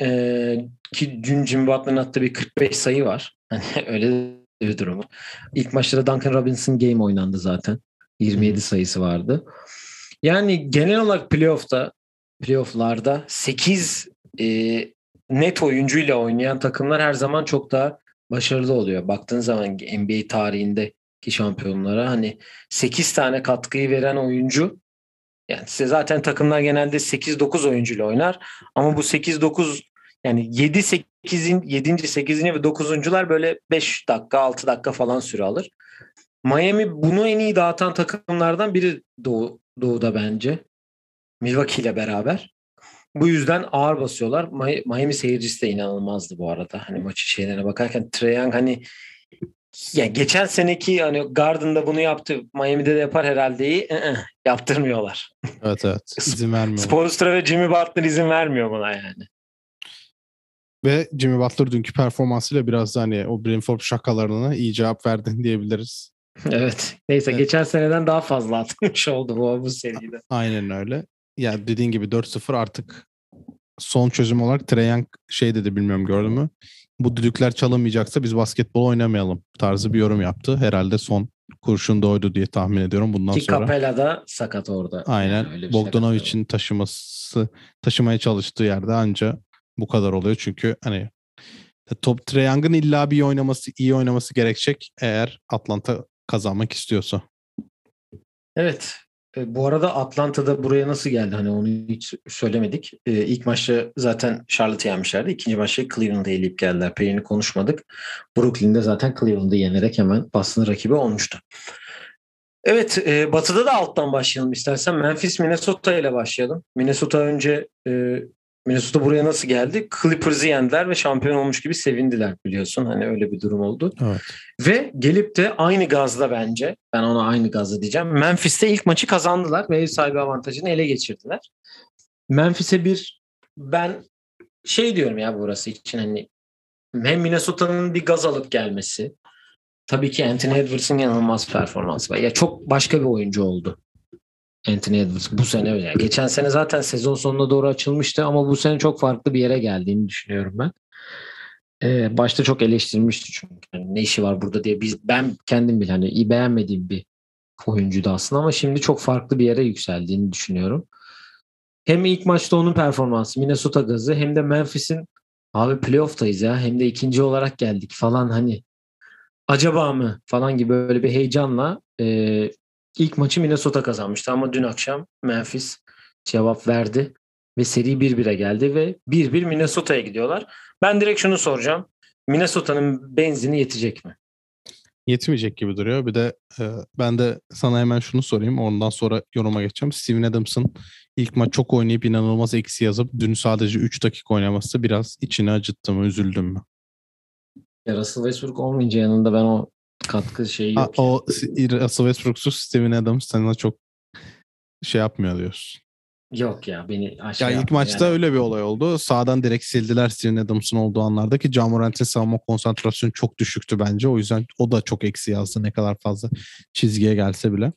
e, ki dün Jim Butler'ın attığı bir 45 sayı var. Hani öyle bir durumu. İlk maçta Duncan Robinson game oynandı zaten. 27 sayısı vardı. Yani genel olarak playoff'ta playoff'larda 8 e, net oyuncuyla oynayan takımlar her zaman çok daha başarılı oluyor. Baktığın zaman NBA tarihindeki şampiyonlara hani 8 tane katkıyı veren oyuncu yani size zaten takımlar genelde 8-9 oyuncuyla oynar ama bu 8-9 yani 7 8'in 7. 8. ve 9'uncular böyle 5 dakika 6 dakika falan süre alır. Miami bunu en iyi dağıtan takımlardan biri Doğu, Doğu'da bence. Milwaukee ile beraber. Bu yüzden ağır basıyorlar. Miami seyircisi de inanılmazdı bu arada. Hani maçı şeylerine bakarken Trae hani ya geçen seneki hani Garden'da bunu yaptı. Miami'de de yapar herhalde. I-ı, yaptırmıyorlar. Evet evet. İzin vermiyor. Spoelstra ve Jimmy Butler izin vermiyor buna yani. Ve Jimmy Butler dünkü performansıyla biraz da hani o Brentford şakalarına iyi cevap verdin diyebiliriz. Evet. Neyse evet. geçen seneden daha fazla atmış oldu bu, bu seride. Aynen öyle. Ya dediğin gibi 4-0 artık son çözüm olarak Trae şey dedi bilmiyorum gördün mü? Bu düdükler çalınmayacaksa biz basketbol oynamayalım tarzı bir yorum yaptı. Herhalde son kurşun doydu diye tahmin ediyorum bundan Ki sonra. Capella da sakat orada. Aynen. Yani Bogdanovic'in taşıması taşımaya çalıştığı yerde anca bu kadar oluyor. Çünkü hani top Trae Young'ın illa bir oynaması, iyi oynaması gerekecek eğer Atlanta kazanmak istiyorsa. Evet. E, bu arada Atlanta'da buraya nasıl geldi? Hani onu hiç söylemedik. E, ilk maçta zaten Charlotte'ı yenmişlerdi. İkinci maçta Cleveland'ı eleyip geldiler. Payne'i konuşmadık. Brooklyn'de zaten Cleveland'ı yenerek hemen Boston rakibi olmuştu. Evet, e, Batı'da da alttan başlayalım istersen. Memphis, Minnesota ile başlayalım. Minnesota önce e, Minnesota buraya nasıl geldi? Clippers'ı yendiler ve şampiyon olmuş gibi sevindiler biliyorsun. Hani öyle bir durum oldu. Evet. Ve gelip de aynı gazla bence, ben ona aynı gazla diyeceğim. Memphis'te ilk maçı kazandılar ve ev sahibi avantajını ele geçirdiler. Memphis'e bir ben şey diyorum ya burası için hani hem Minnesota'nın bir gaz alıp gelmesi. Tabii ki Anthony Edwards'ın inanılmaz performansı var. Ya çok başka bir oyuncu oldu. Anthony Edwards bu sene öyle. Geçen sene zaten sezon sonuna doğru açılmıştı ama bu sene çok farklı bir yere geldiğini düşünüyorum ben. Ee, başta çok eleştirmişti çünkü. Yani ne işi var burada diye. Biz ben kendim bile hani iyi beğenmediğim bir oyuncuydu aslında ama şimdi çok farklı bir yere yükseldiğini düşünüyorum. Hem ilk maçta onun performansı Minnesota gazı hem de Memphis'in abi playoff'tayız ya hem de ikinci olarak geldik falan hani acaba mı falan gibi böyle bir heyecanla e, ilk maçı Minnesota kazanmıştı ama dün akşam Memphis cevap verdi ve seri 1-1'e geldi ve 1-1 Minnesota'ya gidiyorlar. Ben direkt şunu soracağım. Minnesota'nın benzini yetecek mi? Yetmeyecek gibi duruyor. Bir de e, ben de sana hemen şunu sorayım. Ondan sonra yoruma geçeceğim. Steven Adams'ın ilk maç çok oynayıp inanılmaz eksi yazıp dün sadece 3 dakika oynaması biraz içini acıttı mı, üzüldüm mü? Ya Russell Westbrook olmayınca yanında ben o katkı şeyi yok. o Russell Westbrook'suz Steven Adams sana çok şey yapmıyor diyorsun. Yok ya beni aşağı Ya ilk maçta yani. öyle bir olay oldu. Sağdan direkt sildiler Steven Adams'ın olduğu anlarda ki Ja Morant'in savunma konsantrasyonu çok düşüktü bence. O yüzden o da çok eksi yazdı ne kadar fazla çizgiye gelse bile.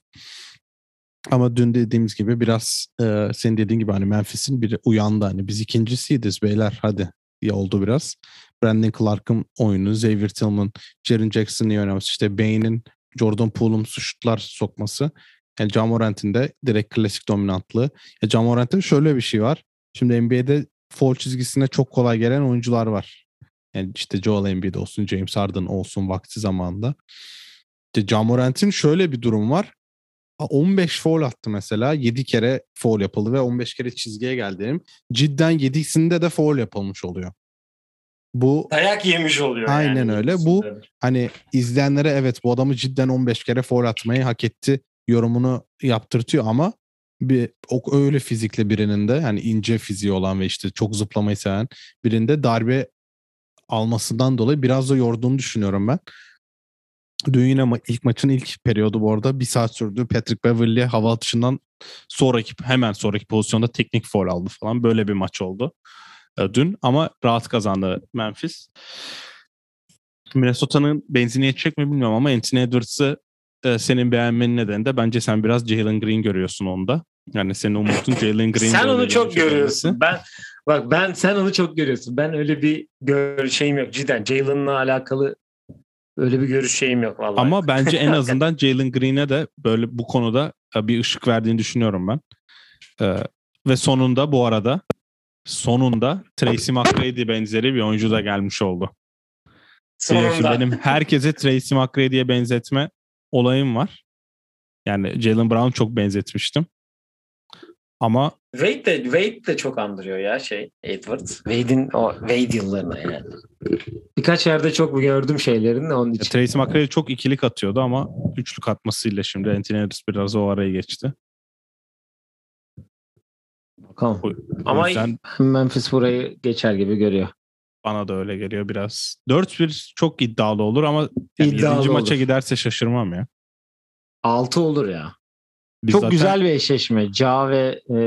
Ama dün dediğimiz gibi biraz e, senin dediğin gibi hani Memphis'in bir uyandı. Hani biz ikincisiyiz beyler hadi ya oldu biraz. Brandon Clark'ın oyunu, Xavier Tillman, Jaren Jackson'ın iyi oynaması, işte Bane'in Jordan Poole'un şutlar sokması. Yani Ja Morant'in de direkt klasik dominantlığı. Ya Ja Morant'in şöyle bir şey var. Şimdi NBA'de foul çizgisine çok kolay gelen oyuncular var. Yani işte Joel Embiid olsun, James Harden olsun vakti zamanında. İşte Ja Morant'in şöyle bir durum var. 15 foul attı mesela. 7 kere foul yapıldı ve 15 kere çizgiye geldi. Cidden 7'sinde de foul yapılmış oluyor. Bu Dayak yemiş oluyor. Aynen yani. öyle. Bu hani izleyenlere evet bu adamı cidden 15 kere foul atmayı hak etti yorumunu yaptırtıyor ama bir o öyle fizikli birinin de yani ince fiziği olan ve işte çok zıplamayı seven birinde darbe almasından dolayı biraz da yorduğunu düşünüyorum ben. Dün yine ma- ilk maçın ilk periyodu bu arada bir saat sürdü. Patrick Beverly hava atışından sonraki hemen sonraki pozisyonda teknik foul aldı falan. Böyle bir maç oldu dün ama rahat kazandı Memphis. Minnesota'nın benzini yetecek mi bilmiyorum ama Anthony Edwards'ı e, senin beğenmenin nedeni de bence sen biraz Jalen Green görüyorsun onda. Yani senin umutun Jalen Green. sen onu çok oyuncu görüyorsun. Ben bak ben sen onu çok görüyorsun. Ben öyle bir gör şeyim yok cidden. Jalen'la alakalı öyle bir görüş şeyim yok vallahi. Ama bence en azından Jalen Green'e de böyle bu konuda e, bir ışık verdiğini düşünüyorum ben. E, ve sonunda bu arada sonunda Tracy McGrady benzeri bir oyuncu da gelmiş oldu. Sonunda benim herkese Tracy McGrady'ye benzetme olayım var. Yani Jalen Brown çok benzetmiştim. Ama Wade de Wade de çok andırıyor ya şey Edwards. Wade'in o Wade yıllarına yani. Birkaç yerde çok gördüm şeylerini de onun için. Tracy McGrady çok ikilik atıyordu ama üçlük atmasıyla şimdi Anthony Edwards biraz o araya geçti. Bakalım. Ama yüzden Memphis burayı geçer gibi görüyor. bana da öyle geliyor biraz. 4-1 çok iddialı olur ama yani İddialı 7. maça olur. giderse şaşırmam ya. 6 olur ya. Biz Çok zaten- güzel bir eşleşme. Ja ve e,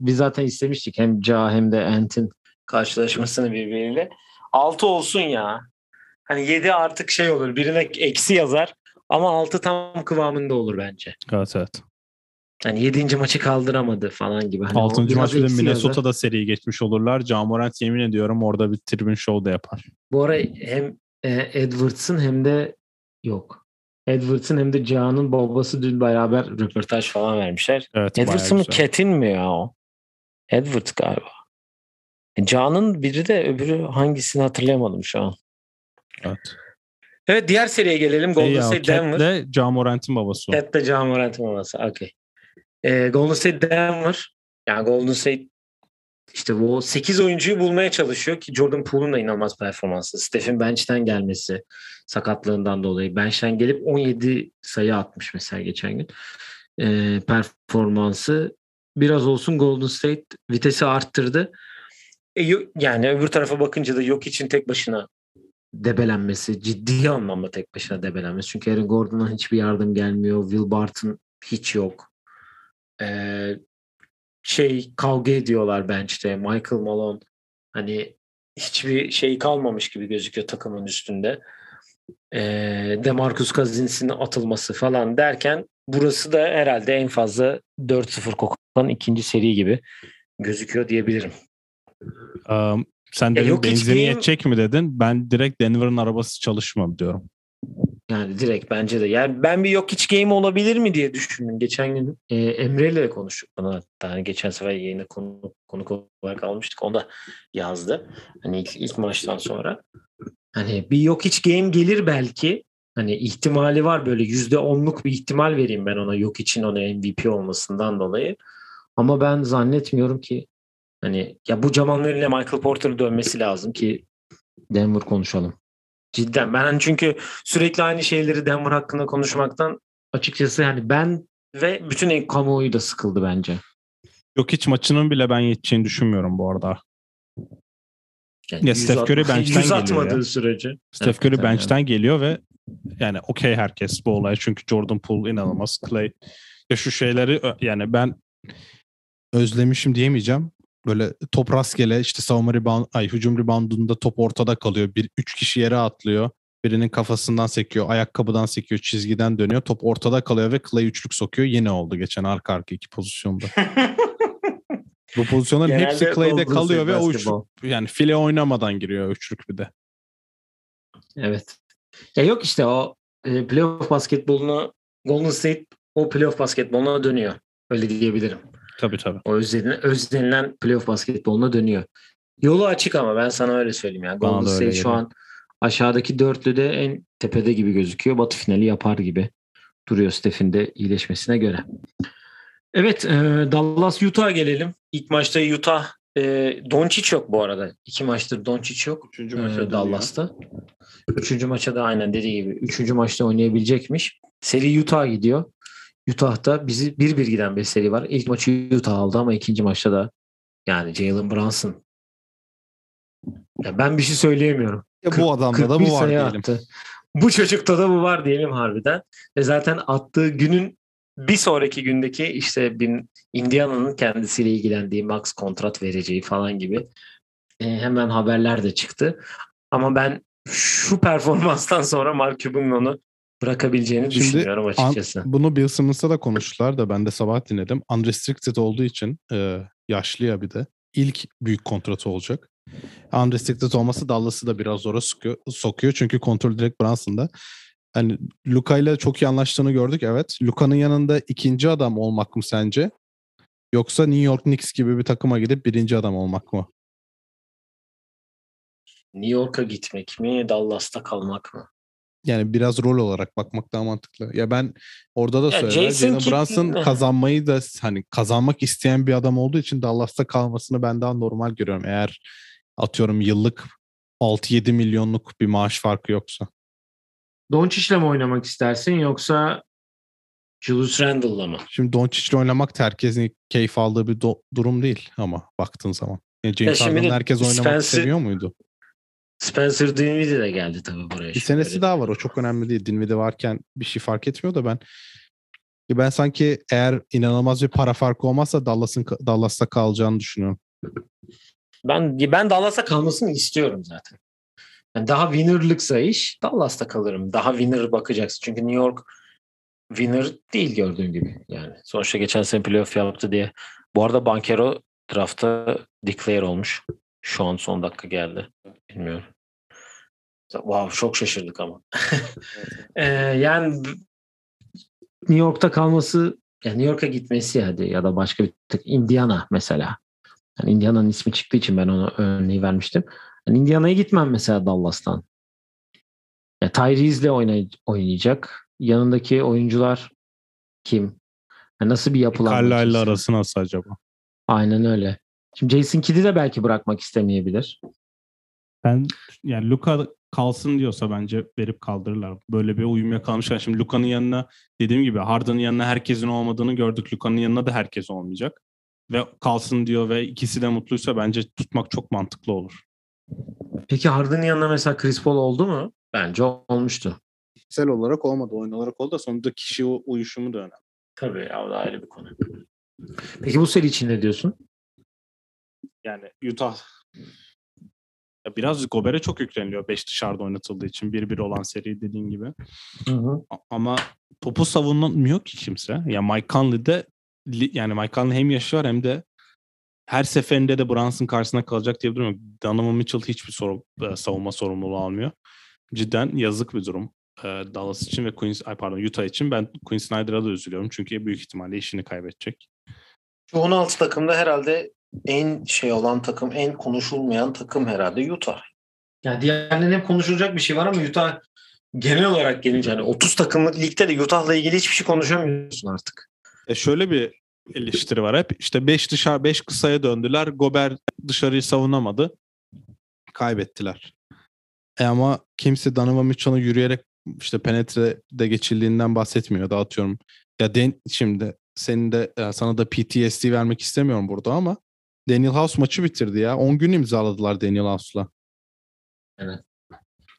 biz zaten istemiştik hem Ja hem de Ant'in karşılaşmasını birbiriyle. 6 olsun ya. Hani 7 artık şey olur. Birine eksi yazar ama 6 tam kıvamında olur bence. Evet evet. Hani 7. maçı kaldıramadı falan gibi. Hani o 6. biraz maç bir de yazar. Minnesota'da seriyi geçmiş olurlar. Ja Morant yemin ediyorum orada bir tribün show da yapar. Bu ara hem e, Edwards'ın hem de yok. Edwards'ın hem de Ja'nın babası dün beraber röportaj falan vermişler. Evet Edwards'ın mı. Cat'in mi ya o? Edwards galiba. E, Ja'nın biri de öbürü hangisini hatırlayamadım şu an. Evet. Evet diğer seriye gelelim. Golden State Denver. Cat'le Ja Morant'in babası. Cat de Morant'ın babası. Okey. E, Golden State Denver. Yani Golden State işte bu 8 oyuncuyu bulmaya çalışıyor ki Jordan Poole'un da inanılmaz performansı. Steph'in bench'ten gelmesi sakatlığından dolayı. Bench'ten gelip 17 sayı atmış mesela geçen gün. E, performansı biraz olsun Golden State vitesi arttırdı. E, yani öbür tarafa bakınca da yok için tek başına debelenmesi, ciddi anlamda tek başına debelenmesi. Çünkü Aaron Gordon'dan hiçbir yardım gelmiyor. Will Barton hiç yok. Ee, şey kavga ediyorlar bench'te. Michael Malone hani hiçbir şey kalmamış gibi gözüküyor takımın üstünde. Ee, Demarcus Cousins'in atılması falan derken burası da herhalde en fazla 4-0 kokan ikinci seri gibi gözüküyor diyebilirim. Um, Sen dedin hiç benzini yetecek mi dedin? Ben direkt Denver'ın arabası çalışmadı diyorum. Yani direkt bence de. Yani ben bir yok hiç game olabilir mi diye düşündüm. Geçen gün e, Emre ile konuştuk bunu hatta. Hani geçen sefer yayına konu, konuk olarak almıştık. O da yazdı. Hani ilk, ilk maçtan sonra. Hani bir yok hiç game gelir belki. Hani ihtimali var böyle yüzde onluk bir ihtimal vereyim ben ona yok için ona MVP olmasından dolayı. Ama ben zannetmiyorum ki hani ya bu Jamal Murray ile Michael Porter'ın dönmesi lazım ki Denver konuşalım. Cidden ben hani çünkü sürekli aynı şeyleri Denver hakkında konuşmaktan açıkçası hani ben ve bütün ev kamuoyu da sıkıldı bence. Yok hiç maçının bile ben yeteceğini düşünmüyorum bu arada. Yani Ya Steph Curry bench'ten geliyor atmadığı ya. sürece. Steph Curry Hakikaten bench'ten geliyor ve yani okey herkes bu olay. Çünkü Jordan Poole inanılmaz. Clay ya şu şeyleri yani ben özlemişim diyemeyeceğim. Böyle top rastgele işte savunma rebound, ay hücum reboundunda top ortada kalıyor. Bir üç kişi yere atlıyor. Birinin kafasından sekiyor, ayakkabıdan sekiyor, çizgiden dönüyor. Top ortada kalıyor ve Clay üçlük sokuyor. Yine oldu geçen arka arka iki pozisyonda. Bu pozisyonların Genelde hepsi Clay'de kalıyor ve o üçlük yani file oynamadan giriyor üçlük bir de. Evet. Ya yok işte o e, playoff basketbolunu Golden State o playoff basketboluna dönüyor. Öyle diyebilirim. Tabii tabii. O özlenilen, özlenilen playoff basketboluna dönüyor. Yolu açık ama ben sana öyle söyleyeyim. Yani Golden State şu an aşağıdaki dörtlüde en tepede gibi gözüküyor. Batı finali yapar gibi duruyor Steph'in de iyileşmesine göre. Evet e, Dallas Utah'a gelelim. İlk maçta Utah e, Doncic yok bu arada. İki maçtır Doncic yok. Üçüncü e, maça dönüyor. Dallas'ta. Üçüncü maça da aynen dediği gibi. Üçüncü maçta oynayabilecekmiş. Seri Utah'a gidiyor. Utah'ta bizi bir bir giden bir seri var. İlk maçı Utah aldı ama ikinci maçta da yani Jalen Brunson. Ya ben bir şey söyleyemiyorum. Ya bu adamda da 41 bu var diyelim. attı. Bu çocukta da bu var diyelim harbiden. Ve zaten attığı günün bir sonraki gündeki işte Indiana'nın kendisiyle ilgilendiği max kontrat vereceği falan gibi e, hemen haberler de çıktı. Ama ben şu performanstan sonra Mark Cuban'ın onu bırakabileceğini Şimdi düşünüyorum açıkçası. Bunu Bill Simmons'ta da konuştular da ben de sabah dinledim. Unrestricted olduğu için e, yaşlı ya bir de. ilk büyük kontratı olacak. Unrestricted olması Dallas'ı da biraz zora sokuyor, sokuyor. Çünkü kontrol direkt Brunson'da. Hani Luka ile çok iyi anlaştığını gördük evet. Luka'nın yanında ikinci adam olmak mı sence? Yoksa New York Knicks gibi bir takıma gidip birinci adam olmak mı? New York'a gitmek mi, Dallas'ta kalmak mı? Yani biraz rol olarak bakmak daha mantıklı. Ya ben orada da Ya söyledim. Jason Jalen Kidd- Brunson kazanmayı da hani kazanmak isteyen bir adam olduğu için Dallas'ta kalmasını ben daha normal görüyorum. Eğer atıyorum yıllık 6-7 milyonluk bir maaş farkı yoksa. Doncic'le mi oynamak istersin yoksa Julius Randle'la mı? Şimdi Doncic'le oynamak herkesin keyif aldığı bir do- durum değil ama baktığın zaman. Yani James şimdi Harden'la de herkes oynamak seviyor muydu? Spencer Dinwiddie de geldi tabii buraya. Bir senesi Öyle daha var. O çok önemli değil. Dinwiddie varken bir şey fark etmiyor da ben ben sanki eğer inanılmaz bir para farkı olmazsa Dallas'ın Dallas'ta kalacağını düşünüyorum. Ben ben Dallas'a kalmasını istiyorum zaten. Yani daha winner'lıksa iş Dallas'ta kalırım. Daha winner bakacaksın. Çünkü New York winner değil gördüğün gibi. Yani sonuçta geçen sene playoff yaptı diye. Bu arada Bankero draftta declare olmuş. Şu an son dakika geldi. Bilmiyorum. Wow çok şaşırdık ama. Ee, yani New York'ta kalması yani New York'a gitmesi hadi ya da başka bir tık Indiana mesela. Yani Indiana'nın ismi çıktığı için ben ona örneği vermiştim. Yani Indiana'ya gitmem mesela Dallas'tan. Ya Tyrese'le oynay- oynayacak. Yanındaki oyuncular kim? Yani nasıl bir yapılanma? Carlisle arası nasıl acaba? Aynen öyle. Şimdi Jason Kidd'i de belki bırakmak istemeyebilir. Ben yani Luka kalsın diyorsa bence verip kaldırırlar. Böyle bir uyum yakalamışlar. Şimdi Luka'nın yanına dediğim gibi Harden'ın yanına herkesin olmadığını gördük. Luka'nın yanına da herkes olmayacak. Ve kalsın diyor ve ikisi de mutluysa bence tutmak çok mantıklı olur. Peki Harden'ın yanına mesela Chris Paul oldu mu? Bence olmuştu. Kişisel olarak olmadı. Oyun olarak oldu da sonunda kişi uyuşumu da önemli. Tabii ya o da ayrı bir konu. Peki bu seri için ne diyorsun? Yani Utah ya biraz Gober'e çok yükleniliyor 5 dışarıda oynatıldığı için 1-1 olan seri dediğin gibi. A- Ama topu savunmuyor ki kimse. Ya Mike Conley'de li- yani Mike Conley hem yaşı var hem de her seferinde de Brunson karşısına kalacak diye bir durum yok. Donovan Mitchell hiçbir soru, e, savunma sorumluluğu almıyor. Cidden yazık bir durum. E, Dallas için ve Queens, ay pardon Utah için ben Quinn Snyder'a da üzülüyorum. Çünkü büyük ihtimalle işini kaybedecek. Şu 16 takımda herhalde en şey olan takım, en konuşulmayan takım herhalde Utah. Yani diğerlerinin hep konuşulacak bir şey var ama Utah genel olarak gelince hani 30 takımlık ligde de Utah'la ilgili hiçbir şey konuşamıyorsun artık. E şöyle bir eleştiri var hep. İşte 5 dışarı 5 kısaya döndüler. Gober dışarıyı savunamadı. Kaybettiler. E ama kimse Donovan Mitchell'ın yürüyerek işte penetrede geçildiğinden bahsetmiyor. Dağıtıyorum. Ya den, şimdi senin de ya sana da PTSD vermek istemiyorum burada ama Daniel House maçı bitirdi ya. 10 gün imzaladılar Daniel House'la. Evet.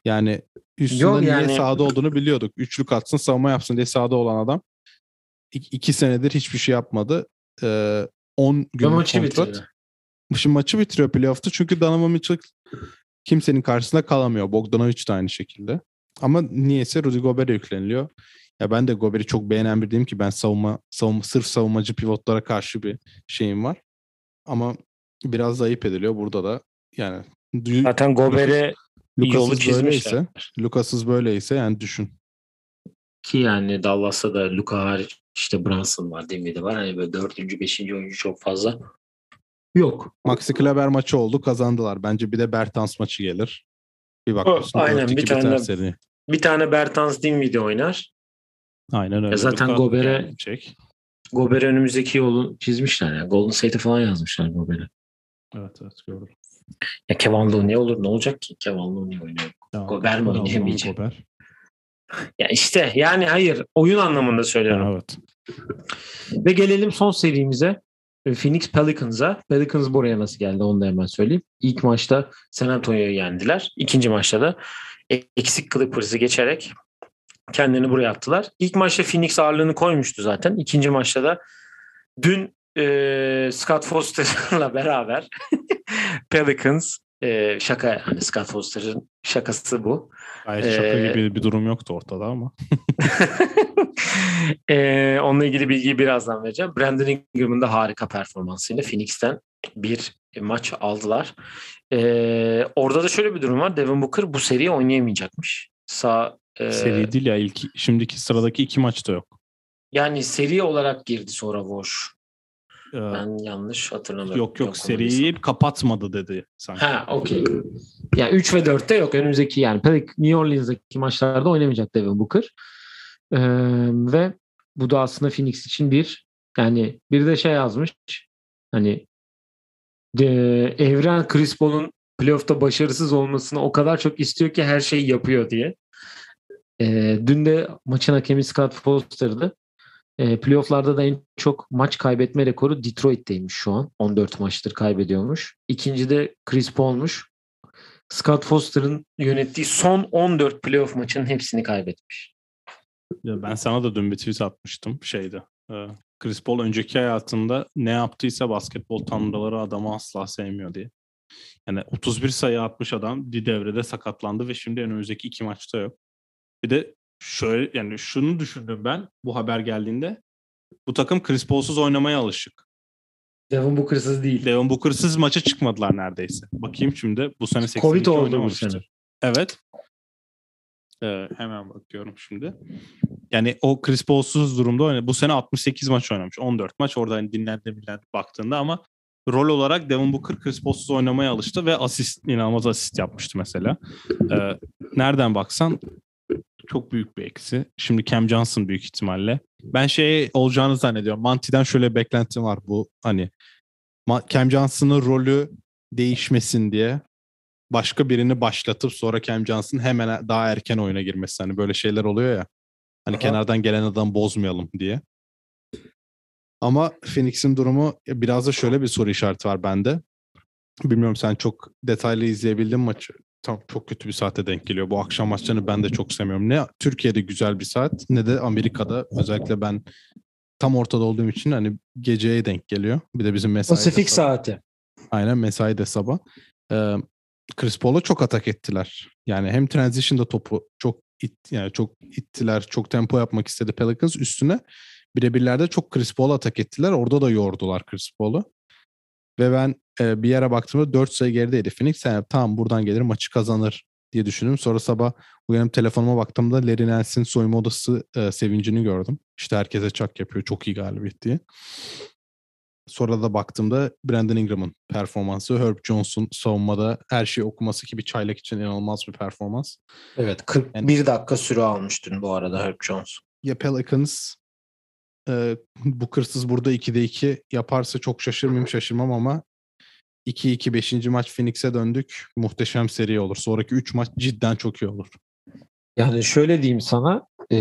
Yani üstünde niye yani- sahada olduğunu biliyorduk. Üçlük atsın savunma yapsın diye sahada olan adam. İki, iki senedir hiçbir şey yapmadı. Ee, 10 Ve gün maçı kontrat. bitirdi. Şimdi maçı bitiriyor playoff'ta çünkü Donovan Mitchell kimsenin karşısında kalamıyor. Bogdanovic de aynı şekilde. Ama niyeyse Rudy Gobert'e yükleniliyor. Ya ben de Gobert'i çok beğenen biriyim ki ben savunma, savunma sırf savunmacı pivotlara karşı bir şeyim var. Ama biraz da ayıp ediliyor burada da. Yani Zaten Gober'e yolu çizmişler. böyleyse, Lucas'ız böyleyse yani düşün. Ki yani Dallas'ta da Luka hariç işte Brunson var, Dinwiddie var. Hani böyle dördüncü, beşinci oyuncu çok fazla yok. Maxi Kleber maçı oldu kazandılar. Bence bir de Bertans maçı gelir. Bir bakıyorsun aynen, 4-2 bir tane seri. Bir tane Bertans Dinwiddie oynar. Aynen öyle. zaten Luka Gober'e- önümüzdeki yolu çizmişler. Yani. Golden State'e falan yazmışlar Gober'e. Evet evet gördüm. Ya Kevin Looney olur ne olacak ki? Kevin Looney oynuyor. Ya, Gober mi oynayamayacak? Gober. Ya işte yani hayır oyun anlamında söylüyorum. Evet. Ve gelelim son serimize. E, Phoenix Pelicans'a. Pelicans buraya nasıl geldi onu da hemen söyleyeyim. İlk maçta San Antonio'yu yendiler. İkinci maçta da eksik Clippers'ı geçerek kendini buraya attılar. İlk maçta Phoenix ağırlığını koymuştu zaten. İkinci maçta da dün e, Scott Foster'la beraber Pelicans e, şaka hani Scott Foster'ın şakası bu. Gayet şaka Ee, gibi bir durum yoktu ortada ama. Ee, onunla ilgili bilgiyi birazdan vereceğim. Brandon Ingram'ın da harika performansıyla Phoenix'ten bir maç aldılar. Ee, orada da şöyle bir durum var. Devin Booker bu seriyi oynayamayacakmış. Sağ e, Seri değil ya ilk şimdiki sıradaki iki maçta yok. yani seri olarak girdi sonra Woj. Ee, Ben yanlış hatırlamıyorum. yok yok okumadıysam. seriyi kapatmadı dedi sanki. Ha okey. Yani 3 ve 4'te yok. Önümüzdeki yani Pelic- New Orleans'daki maçlarda oynamayacak Devin Booker. Ee, ve bu da aslında Phoenix için bir yani bir de şey yazmış hani de, Evren Chris Paul'un playoff'ta başarısız olmasını o kadar çok istiyor ki her şeyi yapıyor diye. Ee, dün de maçın hakemi Scott Foster'dı. E, playoff'larda da en çok maç kaybetme rekoru Detroit'teymiş şu an. 14 maçtır kaybediyormuş. İkinci de Chris Paul'muş. Scott Foster'ın yönettiği son 14 playoff maçının hepsini kaybetmiş. Ya Ben sana da dün bir tweet atmıştım şeyde. Ee, Chris Paul önceki hayatında ne yaptıysa basketbol tanrıları adamı asla sevmiyor diye. Yani 31 sayı atmış adam bir devrede sakatlandı ve şimdi önümüzdeki iki maçta yok. Bir de şöyle yani şunu düşündüm ben bu haber geldiğinde. Bu takım Chris Paul'suz oynamaya alışık. Devin Booker'sız değil. Devin Booker'sız maça çıkmadılar neredeyse. Bakayım şimdi bu sene 82 Covid oldu bu sene. Evet. Ee, hemen bakıyorum şimdi. Yani o Chris Paul'suz durumda oynadı. Bu sene 68 maç oynamış. 14 maç orada hani dinlendi dinlendi baktığında ama rol olarak Devin Booker Chris Paul'suz oynamaya alıştı ve asist inanılmaz asist yapmıştı mesela. Ee, nereden baksan çok büyük bir eksi. Şimdi Cam Johnson büyük ihtimalle. Ben şey olacağını zannediyorum. Manti'den şöyle beklentim var bu hani Cam Johnson'ın rolü değişmesin diye başka birini başlatıp sonra Cam Johnson hemen daha erken oyuna girmesi. Hani böyle şeyler oluyor ya. Hani Aha. kenardan gelen adam bozmayalım diye. Ama Phoenix'in durumu biraz da şöyle bir soru işareti var bende. Bilmiyorum sen çok detaylı izleyebildin maçı. Tam çok kötü bir saate denk geliyor. Bu akşam maçlarını ben de çok sevmiyorum. Ne Türkiye'de güzel bir saat ne de Amerika'da özellikle ben tam ortada olduğum için hani geceye denk geliyor. Bir de bizim mesai. Pasifik saati. Aynen mesai de sabah. Ee, Chris Paul'a çok atak ettiler. Yani hem transition'da topu çok it, yani çok ittiler, çok tempo yapmak istedi Pelicans üstüne. Birebirlerde çok Chris Paul'a atak ettiler. Orada da yordular Chris Paul'u. Ve ben e, bir yere baktığımda 4 sayı gerideydi Phoenix. Yani tamam buradan gelir maçı kazanır diye düşündüm. Sonra sabah uyanıp telefonuma baktığımda Larry Nance'in soyunma odası e, sevincini gördüm. İşte herkese çak yapıyor. Çok iyi galibiyet diye. Sonra da baktığımda Brandon Ingram'ın performansı, Herb Jones'un savunmada her şeyi okuması gibi çaylak için inanılmaz bir performans. Evet 41 yani, dakika süre almış dün bu arada Herb Jones. Ya Pelicans e, bu kırsız burada 2'de 2 yaparsa çok şaşırmayayım şaşırmam ama 2-2 5. maç Phoenix'e döndük. Muhteşem seri olur. Sonraki 3 maç cidden çok iyi olur. Yani şöyle diyeyim sana e,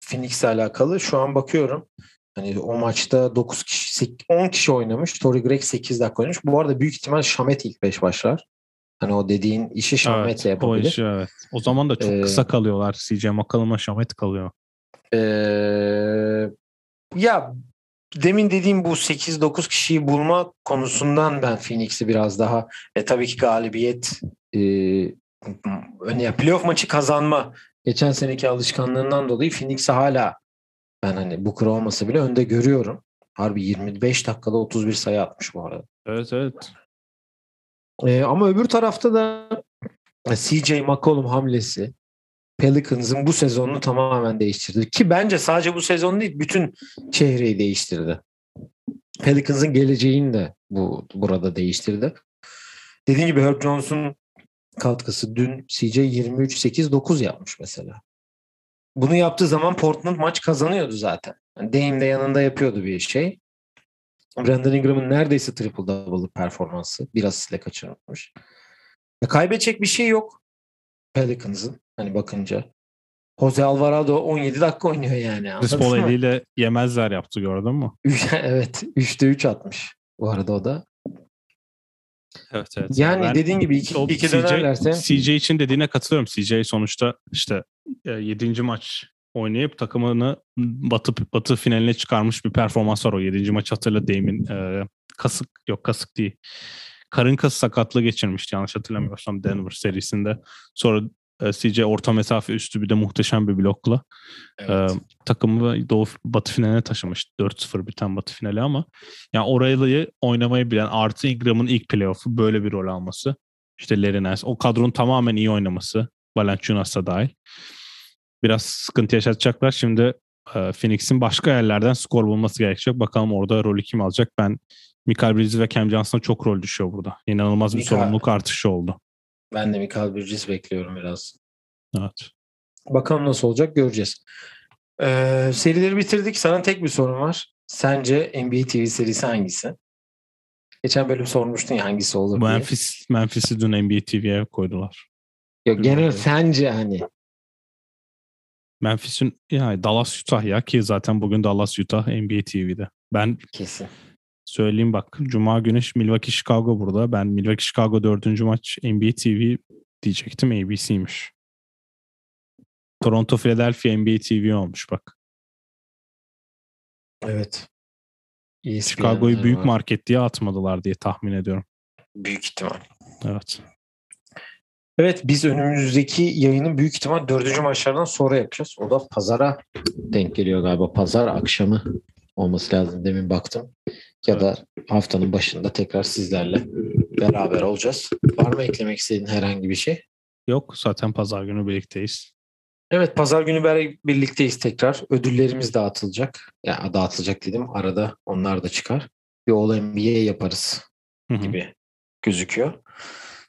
Phoenix'le alakalı şu an bakıyorum. Hani o maçta 9 kişi 10 kişi oynamış. Tory Greg 8 dakika oynamış. Bu arada büyük ihtimal Şamet ilk 5 başlar. Hani o dediğin işi Şamet'le evet, yapabilir. O işi, evet. O zaman da çok ee, kısa kalıyorlar. CJ McCollum'a Şamet kalıyor. Ee, ya demin dediğim bu 8-9 kişiyi bulma konusundan ben Phoenix'i biraz daha e, tabii ki galibiyet e, ya playoff maçı kazanma geçen seneki alışkanlığından dolayı Phoenix'i hala ben hani bu kuru olmasa bile önde görüyorum. Harbi 25 dakikada 31 sayı atmış bu arada. Evet evet. Ee, ama öbür tarafta da CJ McCollum hamlesi Pelicans'ın bu sezonunu tamamen değiştirdi. Ki bence sadece bu sezon değil bütün çehreyi değiştirdi. Pelicans'ın geleceğini de bu burada değiştirdi. Dediğim gibi Herb Jones'un katkısı dün CJ 23-8-9 yapmış mesela. Bunu yaptığı zaman Portland maç kazanıyordu zaten. Yani Dame de yanında yapıyordu bir şey. Brandon Ingram'ın neredeyse triple double performansı. Biraz sile kaçırmış. Ya kaybedecek bir şey yok Pelicans'ın. Hani bakınca. Jose Alvarado 17 dakika oynuyor yani. Chris Paul eliyle yemezler yaptı gördün mü? evet. 3'te 3 atmış. Bu arada o da. Evet evet. Yani ben, dediğin gibi iki, iki CJ, dönerlerse. CJ için dediğine katılıyorum. CJ sonuçta işte 7. E, maç oynayıp takımını batı batı finaline çıkarmış bir performans var o 7. maç hatırla Dame'in e, kasık yok kasık değil. Karın kası sakatlığı geçirmişti yanlış hatırlamıyorsam Denver serisinde. Sonra CJ orta mesafe üstü bir de muhteşem bir blokla evet. e, takımı Doğu Batı finaline taşımış. 4-0 biten Batı finali ama yani orayı oynamayı bilen artı Ingram'ın ilk playoff'u böyle bir rol alması. İşte Nance. O kadronun tamamen iyi oynaması. Valanciunas da dahil. Biraz sıkıntı yaşatacaklar. Şimdi e, Phoenix'in başka yerlerden skor bulması gerekecek. Bakalım orada rolü kim alacak? Ben Michael Bridges ve Cam Johnson'a çok rol düşüyor burada. İnanılmaz bir Mikael, sorumluluk artışı oldu. Ben de Michael Bridges bekliyorum biraz. Evet. Bakalım nasıl olacak göreceğiz. Ee, serileri bitirdik. Sana tek bir sorum var. Sence NBA TV serisi hangisi? Geçen bölüm sormuştun ya hangisi olur Memphis, diye. Memphis'i dün NBA TV'ye koydular. Yok genel sence hani Memphis'in yani Dallas Utah ya ki zaten bugün Dallas Utah NBA TV'de. Ben kesin söyleyeyim bak. Cuma günü Milwaukee Chicago burada. Ben Milwaukee Chicago dördüncü maç NBA TV diyecektim. ABC'ymiş. Toronto Philadelphia NBA TV olmuş bak. Evet. ESPN Chicago'yu büyük var. market diye atmadılar diye tahmin ediyorum. Büyük ihtimal. Evet. Evet biz önümüzdeki yayının büyük ihtimal dördüncü maçlardan sonra yapacağız. O da pazara denk geliyor galiba. Pazar akşamı olması lazım. Demin baktım. Ya da haftanın başında tekrar sizlerle beraber olacağız. Var mı eklemek istediğin herhangi bir şey? Yok zaten pazar günü birlikteyiz. Evet pazar günü birlikteyiz tekrar. Ödüllerimiz dağıtılacak. Ya yani dağıtılacak dedim. Arada onlar da çıkar. Bir All NBA yaparız gibi Hı-hı. gözüküyor.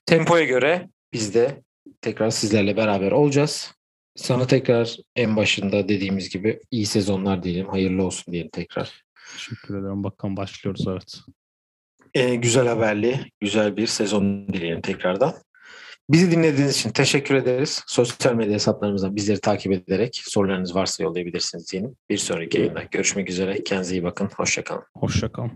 Tempoya göre biz de tekrar sizlerle beraber olacağız. Sana tekrar en başında dediğimiz gibi iyi sezonlar diyelim. Hayırlı olsun diyelim tekrar. Teşekkür ederim. Bakalım başlıyoruz evet. Ee, güzel haberli, güzel bir sezon dileyelim tekrardan. Bizi dinlediğiniz için teşekkür ederiz. Sosyal medya hesaplarımızdan bizleri takip ederek sorularınız varsa yollayabilirsiniz diyelim. Bir sonraki yayında görüşmek üzere. Kendinize iyi bakın. Hoşçakalın. Hoşçakalın.